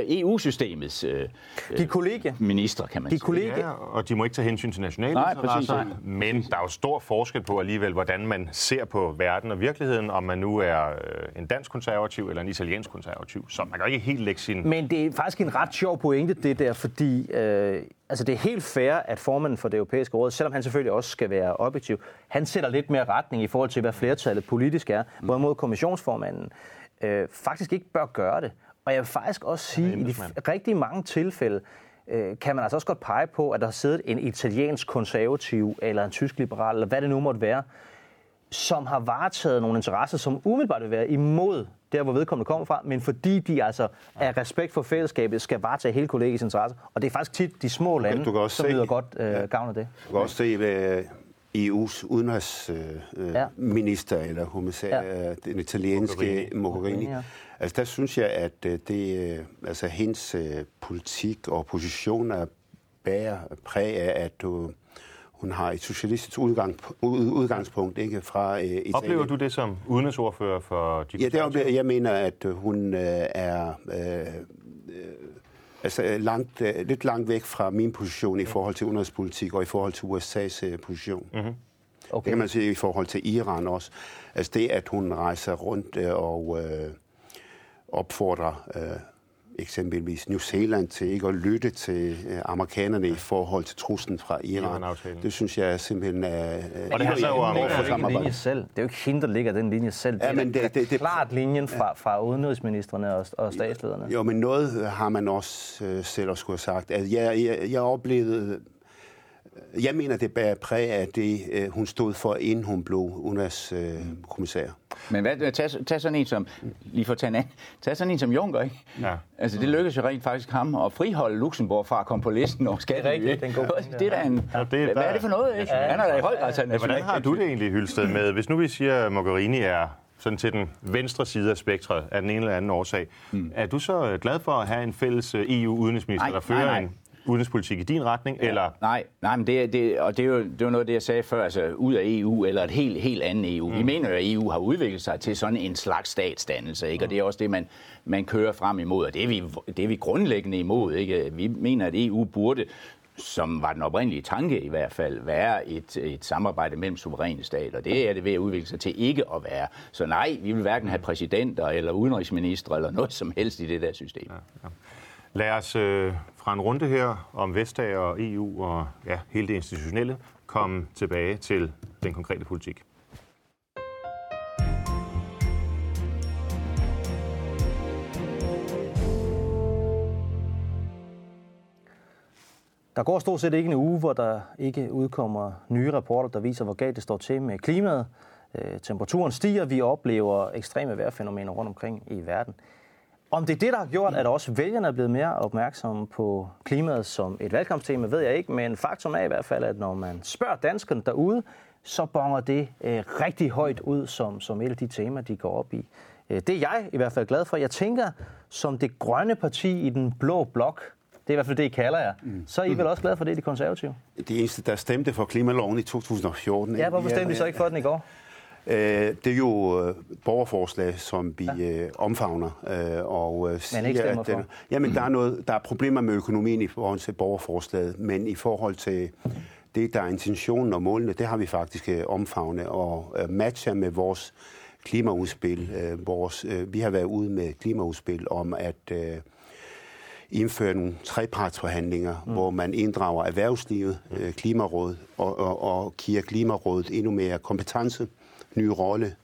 EU-systemets øh, De kollegier. minister, kan man De sige. kollegier. Ja, og de må ikke tage hensyn til nationale Nej, interesser. præcis. Men der er jo stor forskel på alligevel, hvordan man ser på verden og virkeligheden, om man nu er øh, en dansk konservativ eller en italiensk konservativ. Så man kan jo ikke helt lægge sin... Men det er faktisk en ret sjov pointe, det der, fordi øh, altså det er helt fair, at formanden for det europæiske råd, selvom han selvfølgelig også skal være objektiv, han sætter lidt mere retning i forhold til, hvad flertallet politisk er, mm. hvorimod kommissionsformanden øh, faktisk ikke bør gøre det. Og jeg vil faktisk også sige, at i de rigtig mange tilfælde, øh, kan man altså også godt pege på, at der har siddet en italiensk konservativ, eller en tysk liberal, eller hvad det nu måtte være, som har varetaget nogle interesser, som umiddelbart vil være imod der, hvor vedkommende kommer fra, men fordi de altså af respekt for fællesskabet skal varetage hele kollegiets interesser. Og det er faktisk tit de små lande, du kan også som se- nyder godt øh, gavn af det. Du kan også se, hvad EU's udenrigsminister øh, Ja. ja. eller kommissær, Ja. ja. den italienske. Mogherini, Mogherini ja. Altså der synes jeg, at øh, det, øh, altså, hendes øh, politik og position er bærer præg af, at du, hun har et socialistisk udgang, ud, udgangspunkt ikke fra øh, Italien. Oplever du det som udenrigsordfører for de Ja, det oplever, jeg mener, at hun øh, er øh, altså langt, øh, lidt langt væk fra min position i forhold til udenrigspolitik og i forhold til USA's øh, position. Mm-hmm. Det Okay. kan man sige i forhold til Iran også. Altså det, at hun rejser rundt øh, og øh, opfordrer øh, eksempelvis New Zealand til ikke at lytte til øh, amerikanerne i forhold til truslen fra Iran. Det synes jeg simpelthen er... Øh, Og det handler jo om- for samarbejde. linje selv. Det er jo ikke hende, der ligger den linje selv. Ja, det, men er det- det- det- klart linjen fra, fra udenrigsministerne og, og statslederne. Jo, men noget har man også øh, selv at skulle have sagt. Altså, jeg, jeg, jeg oplevede... Jeg mener, det bærer præg af det, øh, hun stod for, inden hun blev udenrigskommissær. Men hvad, tag, tag sådan en som, lige for at tage en anden, tag sådan en som Juncker, ikke? Ja. Altså, det lykkedes jo rent faktisk ham at friholde Luxembourg fra at komme på listen over rigtigt, ikke? det er en god pointe, Det er da en, Ja, det er hvad der- er det for noget, ikke? Han er da i høj grad taget Ja, hvordan har du det egentlig, Hylsted, med, hvis nu vi siger, at Mogherini er sådan til den venstre side af spektret af den ene eller anden årsag, mm. er du så øh, glad for at have en fælles øh, EU-udenrigsminister, der fører nej, nej. en udenrigspolitik i din retning, ja. eller... Nej, nej, men det, det, og det er, jo, det er jo noget af det, jeg sagde før, altså ud af EU, eller et helt, helt andet EU. Mm. Vi mener jo, at EU har udviklet sig til sådan en slags statsdannelse, ikke? og det er også det, man, man kører frem imod, og det er, vi, det er vi grundlæggende imod. Ikke? Vi mener, at EU burde som var den oprindelige tanke i hvert fald, være et, et samarbejde mellem suveræne stater. Det er det ved at udvikle sig til ikke at være. Så nej, vi vil hverken have præsidenter eller udenrigsminister eller noget som helst i det der system. Ja, ja. Lad os øh, fra en runde her om Vestager og EU og ja, hele det institutionelle komme tilbage til den konkrete politik. Der går stort set ikke en uge, hvor der ikke udkommer nye rapporter, der viser, hvor galt det står til med klimaet. Øh, temperaturen stiger, vi oplever ekstreme vejrfænomener rundt omkring i verden. Om det er det, der har gjort, at også vælgerne er blevet mere opmærksomme på klimaet som et valgkampstema, ved jeg ikke, men faktum er i hvert fald, at når man spørger danskerne derude, så bonger det øh, rigtig højt ud som, som et af de temaer, de går op i. Øh, det er jeg i hvert fald glad for. Jeg tænker, som det grønne parti i den blå blok, det er i hvert fald det, I kalder jer. Mm. Så er I vel også glade for det, de konservative? Det eneste, der stemte for klimaloven i 2014. Ja, hvorfor stemte I så ikke for den i går? Øh, det er jo øh, borgerforslag, som vi ja. øh, omfavner. Øh, og, øh, men ikke stemmer for? jamen, der er, noget, der er problemer med økonomien i forhold til borgerforslaget, men i forhold til det, der er intentionen og målene, det har vi faktisk øh, omfavnet og øh, matcher med vores klimaudspil. Øh, vores, øh, vi har været ude med klimaudspil om at øh, indføre nogle trepartsforhandlinger, mm. hvor man inddrager erhvervslivet, øh, Klimarådet og, og, og giver Klimarådet endnu mere kompetence, ny rolle,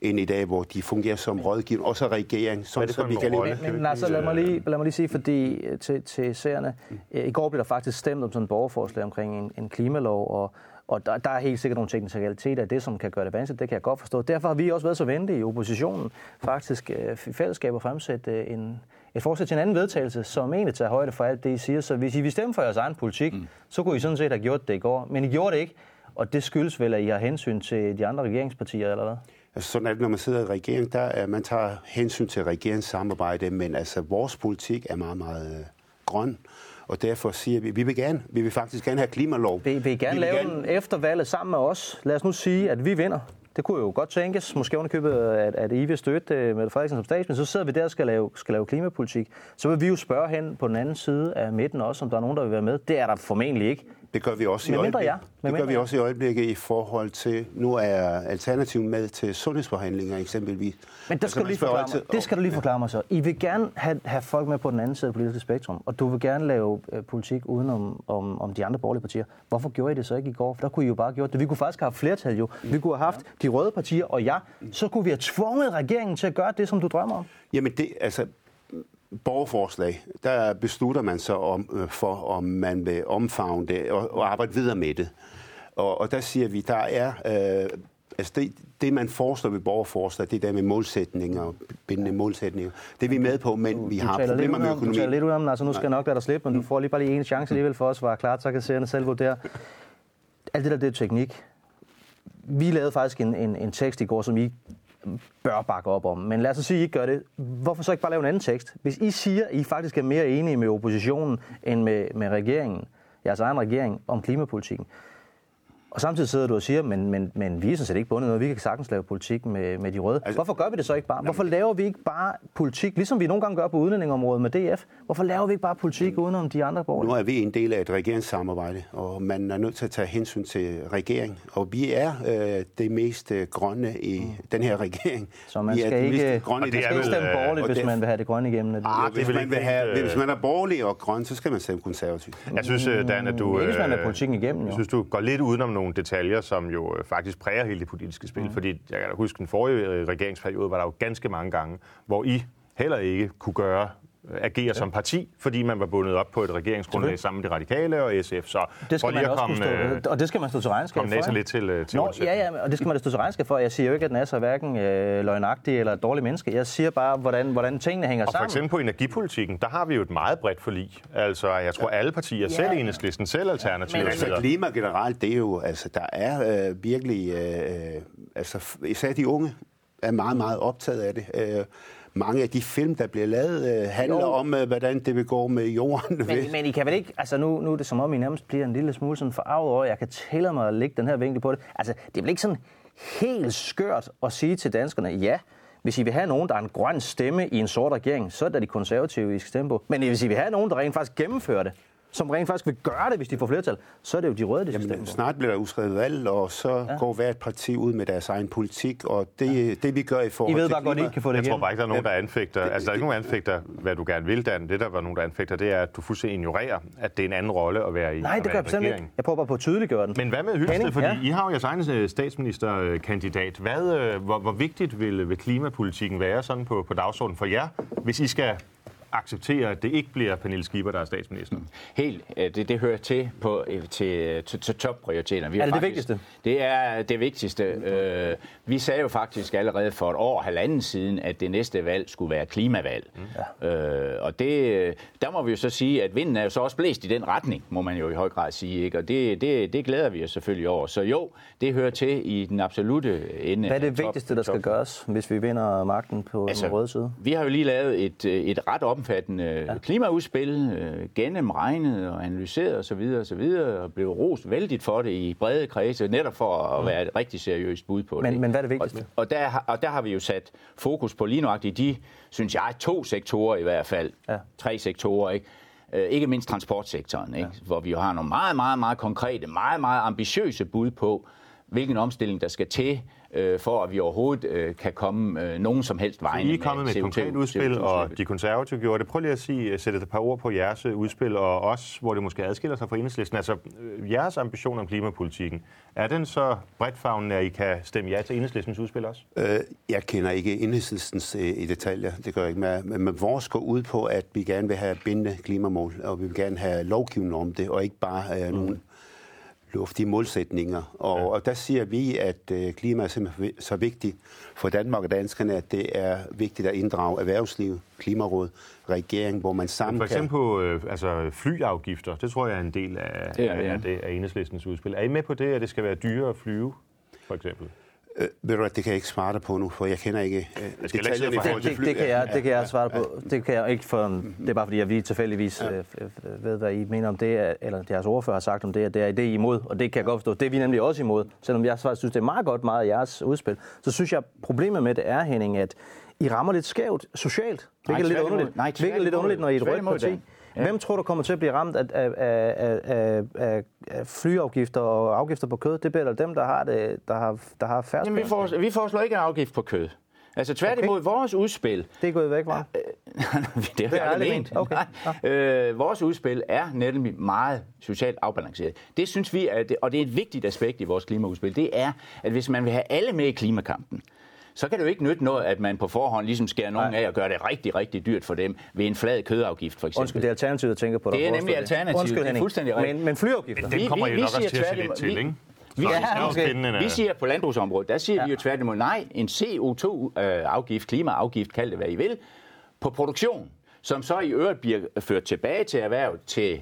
end i dag, hvor de fungerer som rådgiver, og så regering. Sådan, så vi kan rolle? Men, men altså, lad mig, lige, lad mig lige sige, fordi øh, til, til seerne, mm. i går blev der faktisk stemt om sådan et borgerforslag omkring en, en klimalov, og og der, der er helt sikkert nogle teknikaliteter af det, som kan gøre det vanskeligt. Det kan jeg godt forstå. Derfor har vi også været så venlige i oppositionen faktisk øh, i fællesskab at fremsætte øh, en, et forslag til en anden vedtagelse, som egentlig tager højde for alt det, I siger. Så hvis I vil stemme for jeres egen politik, mm. så kunne I sådan set have gjort det i går. Men I gjorde det ikke, og det skyldes vel, at I har hensyn til de andre regeringspartier, eller hvad? Altså sådan er det, når man sidder i regering, der er, man tager hensyn til regeringssamarbejde, men altså vores politik er meget, meget øh, grøn. Og derfor siger vi, vi vil gerne, vi vil faktisk gerne have klimalov. Vi vil gerne vi vil lave gerne... en eftervalget sammen med os. Lad os nu sige, at vi vinder. Det kunne jo godt tænkes, måske underkøbet, at, at I vil støtte uh, Mette Frederiksen som statsminister, så sidder vi der og skal lave, skal lave klimapolitik. Så vil vi jo spørge hen på den anden side af midten også, om der er nogen, der vil være med. Det er der formentlig ikke. Det gør vi også i øjeblikket. Ja. Det gør vi også i øjeblikket i forhold til, nu er Alternativet med til sundhedsforhandlinger eksempelvis. Men det skal, altså, du lige forklare mig. det skal du lige forklare mig så. I vil gerne have, have folk med på den anden side af det politiske spektrum, og du vil gerne lave øh, politik uden om, om, om de andre borgerlige partier. Hvorfor gjorde I det så ikke i går? For der kunne I jo bare have gjort det. Vi kunne faktisk have haft flertal jo. Vi kunne have haft de røde partier og ja. Så kunne vi have tvunget regeringen til at gøre det, som du drømmer om. Jamen det, altså, borgerforslag, der beslutter man så om, øh, for, om man vil omfavne det og, og arbejde videre med det. Og, og der siger vi, der er... Øh, altså det, det, man foreslår ved borgerforslag, det der med målsætninger, bindende målsætninger, det er vi med på, men vi har problemer med økonomi. Du taler lidt ud om altså nu skal jeg nok lade dig slippe, men du får lige bare lige en chance alligevel for os, var klart, så kan seerne selv vurdere. Alt det der, det er teknik. Vi lavede faktisk en, en, en tekst i går, som I bør bakke op om. Men lad os sige, at I ikke gør det. Hvorfor så ikke bare lave en anden tekst? Hvis I siger, at I faktisk er mere enige med oppositionen end med, med regeringen, jeres egen regering, om klimapolitikken, og samtidig sidder du og siger, men, men, men vi er sådan set ikke bundet noget. Vi kan sagtens lave politik med, med de røde. Altså, Hvorfor gør vi det så ikke bare? Hvorfor laver vi ikke bare politik, ligesom vi nogle gange gør på udlændingområdet med DF? Hvorfor laver vi ikke bare politik udenom de andre borgere? Nu er vi en del af et regeringssamarbejde, og man er nødt til at tage hensyn til regering. Og vi er øh, det mest øh, grønne i mm. den her regering. Så man skal ikke, grønne det skal ikke stemme øh, borgerligt, hvis man vil have det grønne igennem. Ah, hvis, man vil have, øh... hvis man er borgerlig og grøn, så skal man stemme konservativ. Jeg synes, øh, Dan, at du... Ikke hvis man er politikken igennem, jo. Jeg synes, du går lidt udenom nogle detaljer, som jo øh, faktisk præger hele det politiske spil. Mm. Fordi jeg kan da huske, den forrige øh, regeringsperiode var der jo ganske mange gange, hvor I heller ikke kunne gøre agere ja. som parti, fordi man var bundet op på et regeringsgrundlag sammen med de radikale og SF. Så det skal man også komme, stå, øh, og det skal man stå til regnskab for. Komme lidt til, til Nå, ja, ja, og det skal man da stå til regnskab for. Jeg siger jo ikke, at Nasser er hverken øh, løgnagtig eller et dårligt menneske. Jeg siger bare, hvordan, hvordan tingene hænger og sammen. Og for eksempel på energipolitikken, der har vi jo et meget bredt forlig. Altså, jeg tror alle partier, ja. selv enhedslisten, selv Alternativet. Men altså, klima generelt, det er jo, altså, der er øh, virkelig, øh, altså, især de unge er meget, meget optaget af det. Øh, mange af de film, der bliver lavet, øh, handler Jo. om, øh, hvordan det vil gå med jorden. Men, men I kan vel ikke, altså nu, nu er det som om, I nærmest bliver en lille smule sådan forarvet over, at jeg kan tælle mig at lægge den her vinkel på det. Altså, det er vel ikke sådan helt skørt at sige til danskerne, ja, hvis I vil have nogen, der er en grøn stemme i en sort regering, så er det de konservative, I skal stemme på. Men hvis I vil have nogen, der rent faktisk gennemfører det, som rent faktisk vil gøre det, hvis de får flertal, så er det jo de røde, de skal stemme Jamen, snart bliver der udskrevet valg, og så ja. går hvert parti ud med deres egen politik, og det, ja. det vi gør i I forhold ved til bare godt, I ikke kan få det Jeg tror igennem. bare ikke, der er nogen, der anfægter, altså der er ikke nogen, der anfægter, hvad du gerne vil, Dan. Det, der var nogen, der anfægter, det er, at du fuldstændig ignorerer, at det er en anden rolle at være i, Nej, det gør jeg i bestemt ikke. Jeg prøver bare på at tydeliggøre den. Men hvad med Hylsted? Fordi ja. I har jo jeres egen øh, statsministerkandidat. Hvad, øh, hvor, hvor vigtigt vil, vil klimapolitikken være sådan på, på dagsordenen for jer, hvis I skal acceptere, at det ikke bliver Pernille Schieber, der er statsminister? Helt, øh, det, det hører til, på, øh, til, til, til topprioriteterne. Vi Er det det faktisk- vigtigste? Det er det vigtigste. Øh, vi sagde jo faktisk allerede for et år, halvanden siden, at det næste valg skulle være klimavalg. Mm. Øh, og det, øh, der må vi jo så sige, at vinden er jo så også blæst i den retning, må man jo i høj grad sige. Ikke? Og det, det, det glæder vi os selvfølgelig over. Så jo, det hører til i den absolute ende. Hvad er det top- vigtigste, der skal top- gøres, hvis vi vinder magten på altså, den røde side? vi har jo lige lavet et, øh, et ret omfattende ja. klimaudspil, øh, gennemregnet og analyseret osv. Og, så videre, og blev rost vældigt for det i brede kredse, netop for at være et rigtig seriøst bud på det. Men- ikke? men hvad er det vigtigste? Og, og, der, og der har vi jo sat fokus på lige nøjagtigt de, synes jeg, to sektorer i hvert fald. Ja. Tre sektorer, ikke? Øh, ikke mindst transportsektoren, ikke? hvor vi jo har nogle meget, meget, meget konkrete, meget, meget ambitiøse bud på, hvilken omstilling der skal til, øh, for at vi overhovedet øh, kan komme øh, nogen som helst vej. I er kommet med et konkret udspil, og de konservative gjorde det. Prøv lige at sige, sætte et par ord på jeres øh, udspil, og også, hvor det måske adskiller sig fra enhedslisten. Altså, øh, jeres ambition om klimapolitikken, er den så bredtfagende, at I kan stemme ja til enhedslistens udspil også? Øh, jeg kender ikke enhedslistens øh, i detaljer, det gør jeg ikke med. Men, men vores går ud på, at vi gerne vil have bindende klimamål, og vi vil gerne have lovgivning om det, og ikke bare øh, Mm. nogle luftige målsætninger. Og, ja. og der siger vi, at øh, klima er simpelthen så vigtigt for Danmark og danskerne, at det er vigtigt at inddrage erhvervsliv, klimaråd, regering, hvor man sammen For eksempel kan... på øh, altså flyaafgifter, det tror jeg er en del af, Det er, af, ja. af, det, af enhedslistens udspil. Er I med på det, at det skal være dyrere at flyve, for eksempel? Øh, ved du hvad, det kan jeg ikke svare dig på nu, for jeg kender ikke øh, ikke sidde detaljerne i forhold Det, til det, fly. det, kan jeg, det kan jeg svare på. Det kan jeg ikke for, det er bare fordi, jeg lige tilfældigvis ja. øh, ved, hvad I mener om det, eller jeres ordfører har sagt om det, at det er det, I er imod, og det kan jeg godt forstå. Det er vi nemlig også imod, selvom jeg faktisk synes, det er meget godt meget af jeres udspil. Så synes jeg, problemet med det er, Henning, at I rammer lidt skævt socialt. Hvilket er lidt underligt. Nej, Hvilket er lidt underligt, når I er et rødt parti. Ja. Hvem tror du kommer til at blive ramt af, af, af, af, af, af flyafgifter og afgifter på kød? Det bliver dem, der har, det, der har, der har færre Jamen, vi, foreslår, vi foreslår ikke en afgift på kød. Altså tværtimod, okay. vores udspil, Det er gået væk, var. det har Det vi er aldrig ment. Okay. Nej. Øh, vores udspil er nemlig meget socialt afbalanceret. Det synes vi, det, og det er et vigtigt aspekt i vores klimaudspil, det er, at hvis man vil have alle med i klimakampen, så kan det jo ikke nytte noget, at man på forhånd ligesom skærer nogen Nej. af og gør det rigtig, rigtig dyrt for dem ved en flad kødafgift, for eksempel. Undskyld, det er alternativet, jeg tænker på. der Det er nemlig alternativet. Undskyld, Det er fuldstændig rigtigt. Men, men flyafgifter? Den kommer I jo nok også til at se lidt til, vi- ikke? Vi, ja, vi en, vi øh, siger på landbrugsområdet, der siger ja. vi jo tværtimod, nej, en CO2-afgift, klimaafgift, kald det hvad I vil, på produktion, som så i øvrigt bliver ført tilbage til erhverv til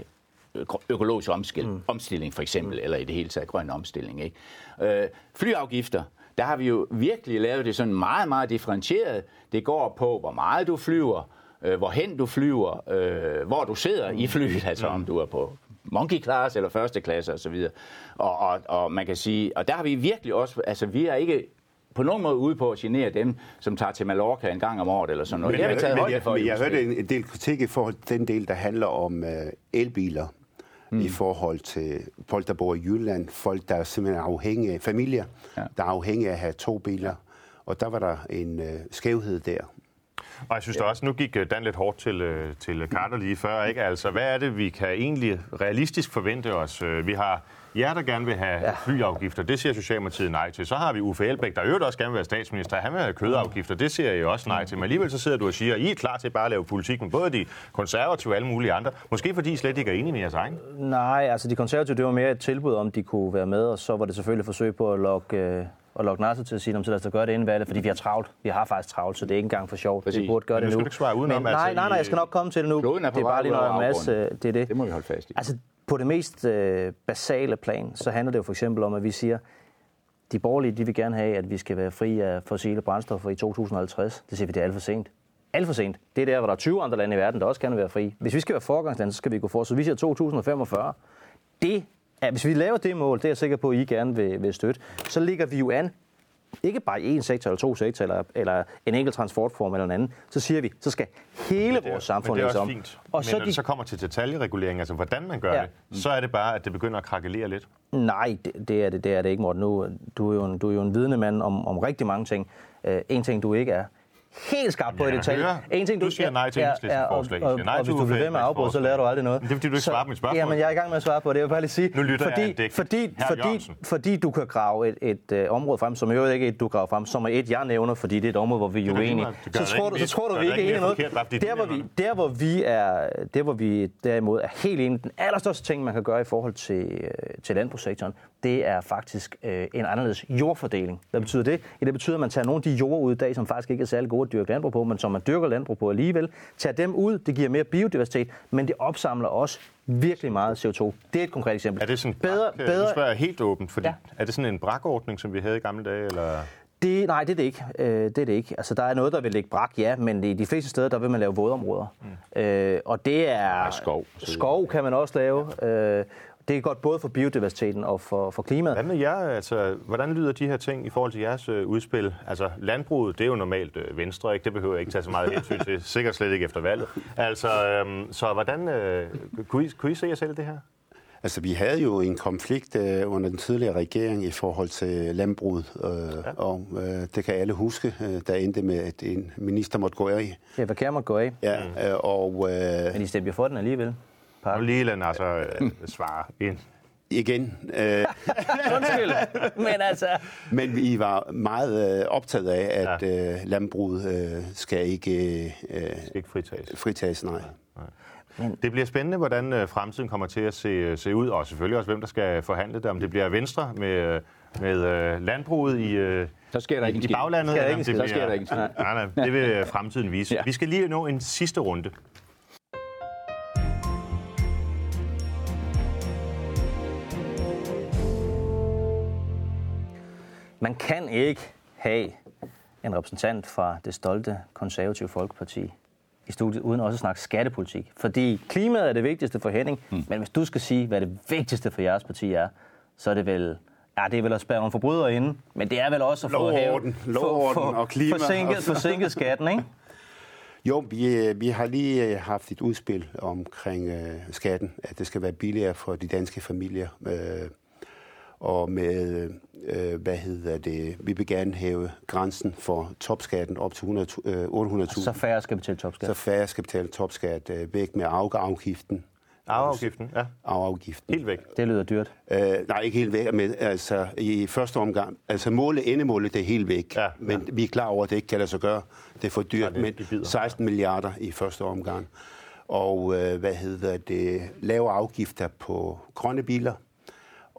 økologisk omskil, mm. omstilling for eksempel, mm. eller i det hele taget grøn omstilling. Ikke? Øh, flyafgifter, der har vi jo virkelig lavet det sådan meget, meget differentieret. Det går på, hvor meget du flyver, øh, hvorhen du flyver, øh, hvor du sidder i flyet, altså om du er på monkey class eller første klasse osv. Og, og, og man kan sige, og der har vi virkelig også, altså vi er ikke på nogen måde ude på at genere dem, som tager til Mallorca en gang om året eller sådan noget. Men det har vi jeg, taget men højde jeg, for. men jeg udspillet. hørte en, del kritik i forhold til den del, der handler om uh, elbiler. Mm. i forhold til folk, der bor i Jylland, folk, der er simpelthen afhængige, familier, Ja. ja. der er afhængige af at have to biler. Og der var der en uh, skævhed der. Og jeg synes da også, nu gik øh, Dan lidt hårdt til, øh, til Carter lige før, ikke? Altså, hvad er det, vi kan egentlig realistisk forvente os? Øh, Vi har jer, der gerne vil have ja. flyafgifter, det siger Socialdemokratiet nej til. Så har vi Uffe Elbæk, der øvrigt også gerne vil være statsminister. Han vil have kødafgifter, det siger jeg også nej til. Men alligevel så sidder du og siger, I er klar til bare at lave politik med både de konservative og alle mulige andre. Måske fordi I slet ikke er enige med jeres egen. Nej, altså de konservative, det var mere et tilbud om, de kunne være med, og så var det selvfølgelig et forsøg på at lokke, øh, at lokke Nasser til at sige, om så lad os da gøre det inden valget, fordi vi har travlt. Vi har faktisk travlt, så det er ikke engang for sjovt. Præcis. Vi burde gøre Men det nu. ikke svare udenom, Men, nej, altså, nej, nej, jeg skal nok komme til det nu. Er det er bare lige noget masse, afgrunden. det er det. Det må vi holde fast i. Altså, på det mest øh, basale plan, så handler det jo for eksempel om, at vi siger, de borgerlige, de vil gerne have, at vi skal være fri af fossile brændstoffer i 2050. Det siger vi, det er alt for sent. alt for sent. Det er der, hvor der er 20 andre lande i verden, der også kan være fri. Hvis vi skal være foregangsland, så skal vi gå for. Så vi siger 2045. Det er, hvis vi laver det mål, det er jeg sikker på, at I gerne vil, vil støtte, så ligger vi jo an ikke bare i en sektor eller to sektorer, eller, eller en enkelt transportform eller en anden, så siger vi, så skal hele er, vores samfund er lægges om. fint. Og men så når de, det så kommer til detaljregulering, altså hvordan man gør Ja. det, så er det bare, at det begynder at krakelere lidt. Nej, det, det, er det, det er det ikke, Morten. Nu, du, er jo en, du er jo en vidende mand om, om rigtig mange ting. Uh, en ting, du ikke er helt skarp på i jeg detalje. hører, En ting, du siger nej til Enhedslistens og, forslag. I og, nej og, hvis du bliver ved med at afbryde, så lærer du aldrig noget. Men det er, fordi du ikke svarer på mit spørgsmål. Jamen, jeg er i gang med at svare på det. Jeg vil bare lige sige, Nu lytter jeg fordi, digt. fordi, fordi, fordi du kan grave et, et, uh, område frem, som i øvrigt ikke et, du graver frem, som er et, jeg nævner, fordi det er et område, hvor vi er uenige. Så tror, du, så tror du, vi ikke er noget. du Der, hvor vi, der, hvor vi er, der, hvor vi derimod er helt enige, den allerstørste ting, man kan gøre i forhold til, øh, til landbrugssektoren, det er faktisk øh, en anderledes jordfordeling. Hvad betyder det? Ja, det betyder, at man tager nogle af de jord ud i dag, som faktisk ikke er særlig gode at dyrke landbrug på, men som man dyrker landbrug på alligevel. Tager dem ud, det giver mere biodiversitet, men det opsamler også virkelig meget CO2. Det er et konkret eksempel. Er det sådan bedre, brak, øh, bedre, Nu spørger jeg helt åbent, fordi Ja. er det sådan en brakordning, som vi havde i gamle dage, eller... Det, nej, det er det ikke. Øh, det er det ikke. Altså, der er noget, der vil ligge brak, ja, men i de fleste steder, der vil man lave vådområder. Mm. Øh, og det er... skov, så Skov kan man også lave. Øh, det er godt både for biodiversiteten og for, for klimaet. Hvad med jer? Altså, hvordan lyder de her ting i forhold til jeres øh, udspil? Altså, landbruget, det er jo normalt øh, venstre, ikke? Det behøver jeg ikke tage så meget hensyn til. Sikkert slet ikke efter valget. Altså, øhm, så hvordan... Øh, kunne, I, kunne I se jer selv det her? Altså, vi havde jo en konflikt øh, under den tidligere regering i forhold til landbruget, øh, ja. og øh, det kan alle huske, øh, der endte med, at en minister måtte gå af. Ja, hvad kan man gå af? Ja, øh, og øh, Men I stemte jo for den alligevel. Og lige lade altså øh, svare ind. igen, øh, Undskyld. Men altså... men vi var meget øh, optaget af, at øh, landbruget øh, skal ikke øh, Ikke fritages. fritages, nej. Det bliver spændende, hvordan øh, fremtiden kommer til at se, se ud, og selvfølgelig også, hvem der skal forhandle det. Om det bliver Venstre med, øh, med øh, landbruget i, øh, Så sker der ikke i baglandet. Sker der ikke det skid. Så sker bliver- der ikke en skid. Nej, nej, det vil øh, fremtiden vise. Ja. Vi skal lige nå en sidste runde. Man kan ikke have en repræsentant fra det stolte konservative folkeparti i studiet, uden også at snakke skattepolitik. Fordi klimaet er det vigtigste for Henning, mm. men hvis du skal sige, hvad det vigtigste for jeres parti er, så er det vel... Ja, det er vel at spærre nogle forbrydere inde, men det er vel også at få Lov og hævet- orden, lov få- og klima. Forsinket, forsinket skatten, ikke? Jo, vi, vi har lige øh, haft et udspil omkring øh, skatten, at det skal være billigere for de danske familier. Øh, og med, øh, hvad hedder det, vi vil gerne hæve grænsen for topskatten op til 100 øh, 800.000. Så færre skal betale topskat. så færre skal betale topskat øh, væk med afgiften. Arveafgiften, ja. Afgiften. Helt væk. Det lyder dyrt. Øh, nej, ikke helt væk, men altså i første omgang. Altså målet, endemålet, det er helt væk. Ja, men vi er klar over, at det ikke kan lade sig gøre. Det er for dyrt, det- men det bider. 16 milliarder i første omgang. Og øh, hvad hedder det? Lave afgifter på grønne biler.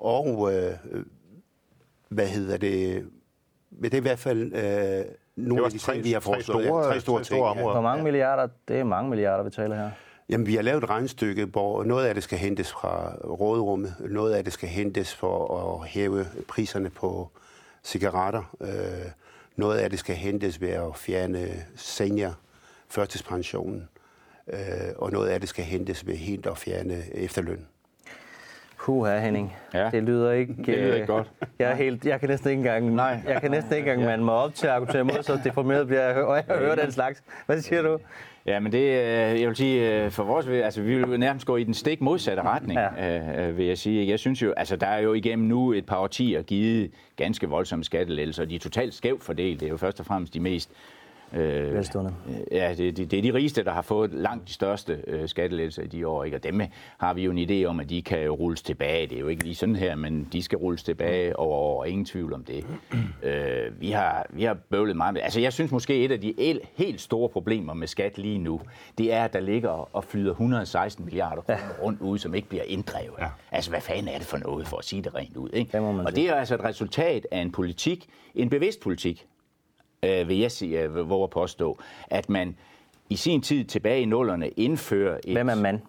Og øh, hvad hedder det? Men det er i hvert fald øh, nogle af de tre- ting, vi har tre foreslået. store- ja, tre store, tre store ting, områder. Hvor mange milliarder? Det er mange milliarder, vi taler her. Jamen, vi har lavet et regnstykke, hvor noget af det skal hentes fra råderummet, noget af det skal hentes for at hæve priserne på cigaretter, øh, noget af det skal hentes ved at fjerne senior førtidspensionen, øh, og noget af det skal hentes ved helt at fjerne efterløn. Puha, Henning. Ja. Det lyder ikke... Det lyder øh, ikke godt. Jeg, er helt, jeg kan næsten ikke engang, Nej. jeg kan næsten ikke engang mande mig op til at argumentere mod, så deprimeret bliver jeg, og jeg hører den slags. Hvad siger du? Ja, men det, øh, jeg vil sige, øh, for vores altså vi vil nærmest gå i den stik modsatte retning, Ja. ja. øh, vil jeg sige. Jeg synes jo, altså der er jo igennem nu et par årtier givet ganske voldsomme skattelettelser, og de er totalt skævt fordelt. Det er jo først og fremmest de mest Øh, Velstående. Ja, det, det, det er de rigeste, der har fået langt de største øh, skattelettelser i de år, ikke? og dem har vi jo en idé om, at de kan jo rulles tilbage. Det er jo ikke lige sådan her, men de skal rulles tilbage over år, ingen tvivl om det. øh, vi, har, vi har bøvlet meget med Altså, jeg synes måske, et af de el, helt store problemer med skat lige nu, det er, at der ligger og flyder 116 milliarder kroner rundt ud, som ikke bliver inddrevet. Ja. Altså, hvad fanden er det for noget, for at sige det rent ud? Ikke? Det og sige. det er altså et resultat af en politik, en bevidst politik, øh, vil jeg sige, øh, våge at påstå, at man i sin tid tilbage i nullerne indfører et... Hvem er mand?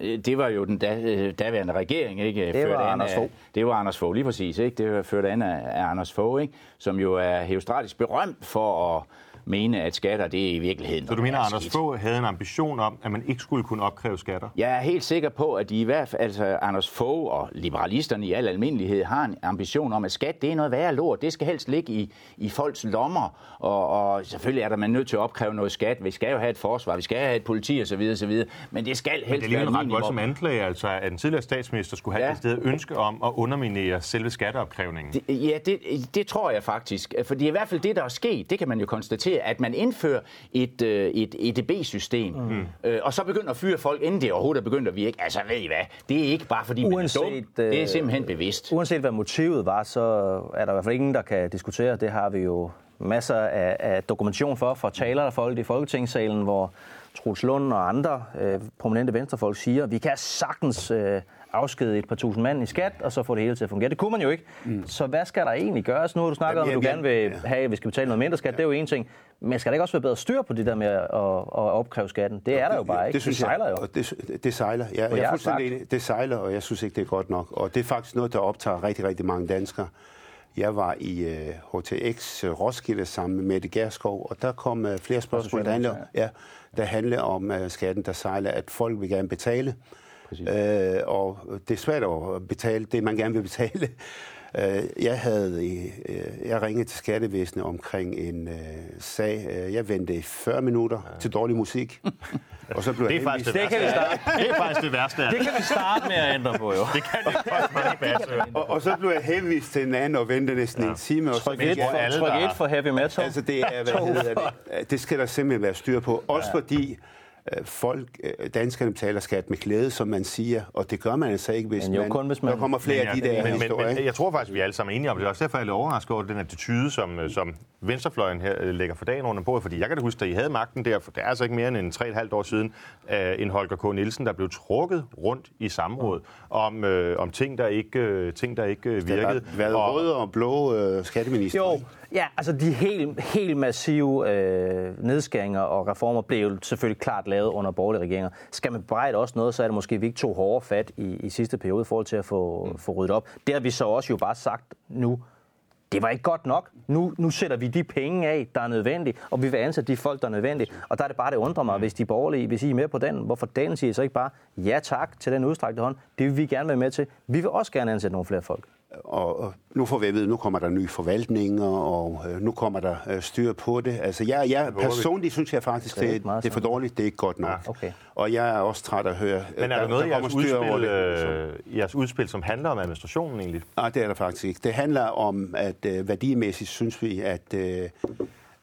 Øh, Det var jo den da, øh, daværende regering, ikke? Det var Ført an Anders Fogh. Det var Anders Fogh, lige præcis, ikke? Det var ført an af, af Anders Fogh, ikke? Som jo er heostratisk berømt for at mene, at skatter, det er i virkeligheden... Så du mener, Anders Fogh havde en ambition om, at man ikke skulle kunne opkræve skatter? Jeg er helt sikker på, at de i hvert fald, altså Anders Fogh og liberalisterne i al almindelighed har en ambition om, at skat, det er noget værre lort. Det skal helst ligge i, i folks lommer. Og, og selvfølgelig er der man nødt til at opkræve noget skat. Vi skal jo have et forsvar, vi skal have et politi osv. osv. Men det skal helst Men det er være en ret voldsom anklage, altså at den tidligere statsminister skulle have Ja. et sted ønske om at underminere selve skatteopkrævningen. Det- Ja, det, det tror jeg faktisk. Fordi i hvert fald det, der er sket, det kan man jo konstatere, at man indfører et, øh, et EDB-system, mm. øh, og så begynder at fyre folk, inden det overhovedet er begyndt at virke. Altså, ved I hvad? Det er ikke bare, fordi man er Uanset, dum. Det er øh, simpelthen bevidst. Uanset hvad motivet var, så er der i hvert fald ingen, der kan diskutere. Det har vi jo masser af, af dokumentation for, fra taler af folk i Folketingssalen, hvor Troels Lund og andre øh, prominente venstrefolk siger, at vi kan sagtens øh, afskede et par tusind mand i skat, og så få det hele til at fungere. Det kunne man jo ikke. Mm. Så hvad skal der egentlig gøres? Nu har du snakket om, at du gerne vil ja. have, at vi skal betale noget mindre skat. Det er jo en ting. Men skal der ikke også være bedre styr på det der med at, at, opkræve skatten? Det er der jo bare ikke. Det synes sejler jeg, jo. og det, det sejler. Ja, jeg er jeres fuldstændig enig. Det sejler, og jeg synes ikke, det er godt nok. Og det er faktisk noget, der optager rigtig, rigtig mange danskere. Jeg var i uh, HTX uh, Roskilde sammen med Mette Gerskov, og der kom uh, flere spørgsmål, der handler, ja, der handler om uh, skatten, der sejler, at folk vil gerne betale. Uh, og det er svært at betale det, man gerne vil betale. Uh, jeg havde, uh, jeg ringede til skattevæsenet omkring en uh, sag. Uh, jeg ventede i 40 minutter ja. til dårlig musik. og så blev Det er faktisk det, Det kan vi starte. Det er faktisk det værste. Det kan vi starte med at ændre på, jo. Det kan det koste mange. Og, og så blev jeg henvist til en anden og ventede næsten ja. en time. Og så Tryk 1 jeg- alle, for, tryk et for heavy metal. Altså, det, er, hvad hedder det? det skal der simpelthen være styr på. Også fordi øh, folk, øh, danskerne betaler skat med glæde, som man siger, og det gør man altså ikke, hvis Men jo man, kun, hvis man- der kommer flere af de der men, men, historier. men, ikke? jeg tror faktisk, vi er alle sammen enige om det. Er også derfor, jeg er lidt overrasket over den attitude, som, øh, som venstrefløjen her øh, lægger for dagen under bordet. Fordi jeg kan da huske, da I havde magten der, for det er altså ikke mere end en 3,5 år siden, øh, en Holger K. Nielsen, der blev trukket rundt i samråd om, øh, om ting, der ikke, øh, ting, der ikke øh, Der har virkede. været Og- røde og blå øh, skatteminister. Jo, ja, altså de helt, helt massive øh, nedskæringer og reformer blev jo selvfølgelig klart lavet under borgerlige regeringer. Skal man bebrejde også noget, så er det måske, at vi ikke tog hårdere fat i, i sidste periode i forhold til at få, mm. få ryddet op. Det har vi så også jo bare sagt nu. Det var ikke godt nok. Nu, nu sætter vi de penge af, der er nødvendige, og vi vil ansætte de folk, der er nødvendige. Og der er det bare, det undrer mig, hvis de borgerlige, hvis I er med på den, hvorfor dagen siger I så ikke bare ja tak til den udstrakte hånd? Det vil vi gerne være med til. Vi vil også gerne ansætte nogle flere folk. Og, nu får vi at vide, nu kommer der nye forvaltninger, og øh, nu kommer der øh, styr på det. Altså, jeg, jeg personligt synes jeg faktisk, Det er det, det er for dårligt. Det er ikke godt nok. Ja, okay. Og jeg er også træt af at høre, Men er der, der, noget der i jeres kommer styr over udspil, det. øh, jeres udspil, som handler om administrationen egentlig? Nej, det er der faktisk ikke. Det handler om, at øh, værdimæssigt synes vi, at, øh,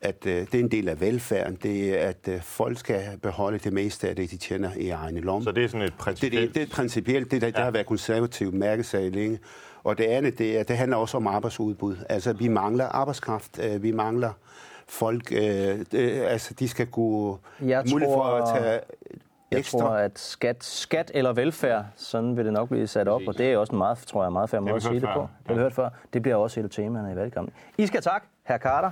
at øh, det er en del af velfærden. Det er, at øh, folk skal beholde det meste af det, de tjener i egne lomme. Så det er sådan et det, principielt... det, det er principielt. Det, der, det har været konservativt mærkesag længe. Og det andet, det, er, det handler også om arbejdsudbud. Altså, vi mangler arbejdskraft. Øh, vi mangler folk. Øh, det, altså, de skal kunne Jeg mulighed for tror- at tage Jeg ekstra. tror, at skat, skat eller velfærd, sådan vil det nok blive sat op, og det er også en meget, tror jeg, meget fair måde at sige det på. Det har vi hørt før. Det bliver også et af temaerne i valgkampen. I skal tak, herr Carter,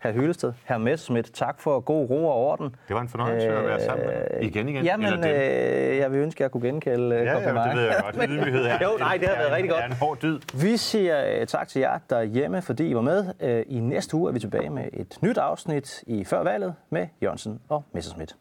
herr Hyllested, herr Messerschmidt. Tak for god ro og orden. Det var en fornøjelse at være sammen med jer. Igen, igen. Jamen, øh, jeg vil ønske, at jeg kunne genkalde øh, Ja, ja, det ved jeg godt. Ydmyghed er Jo, nej, det har været rigtig godt. er en hård dyd. Vi siger øh, tak til jer derhjemme, fordi I var med. Øh, I næste uge er vi tilbage med et nyt afsnit i Før valget med Jørgensen og Messerschmidt.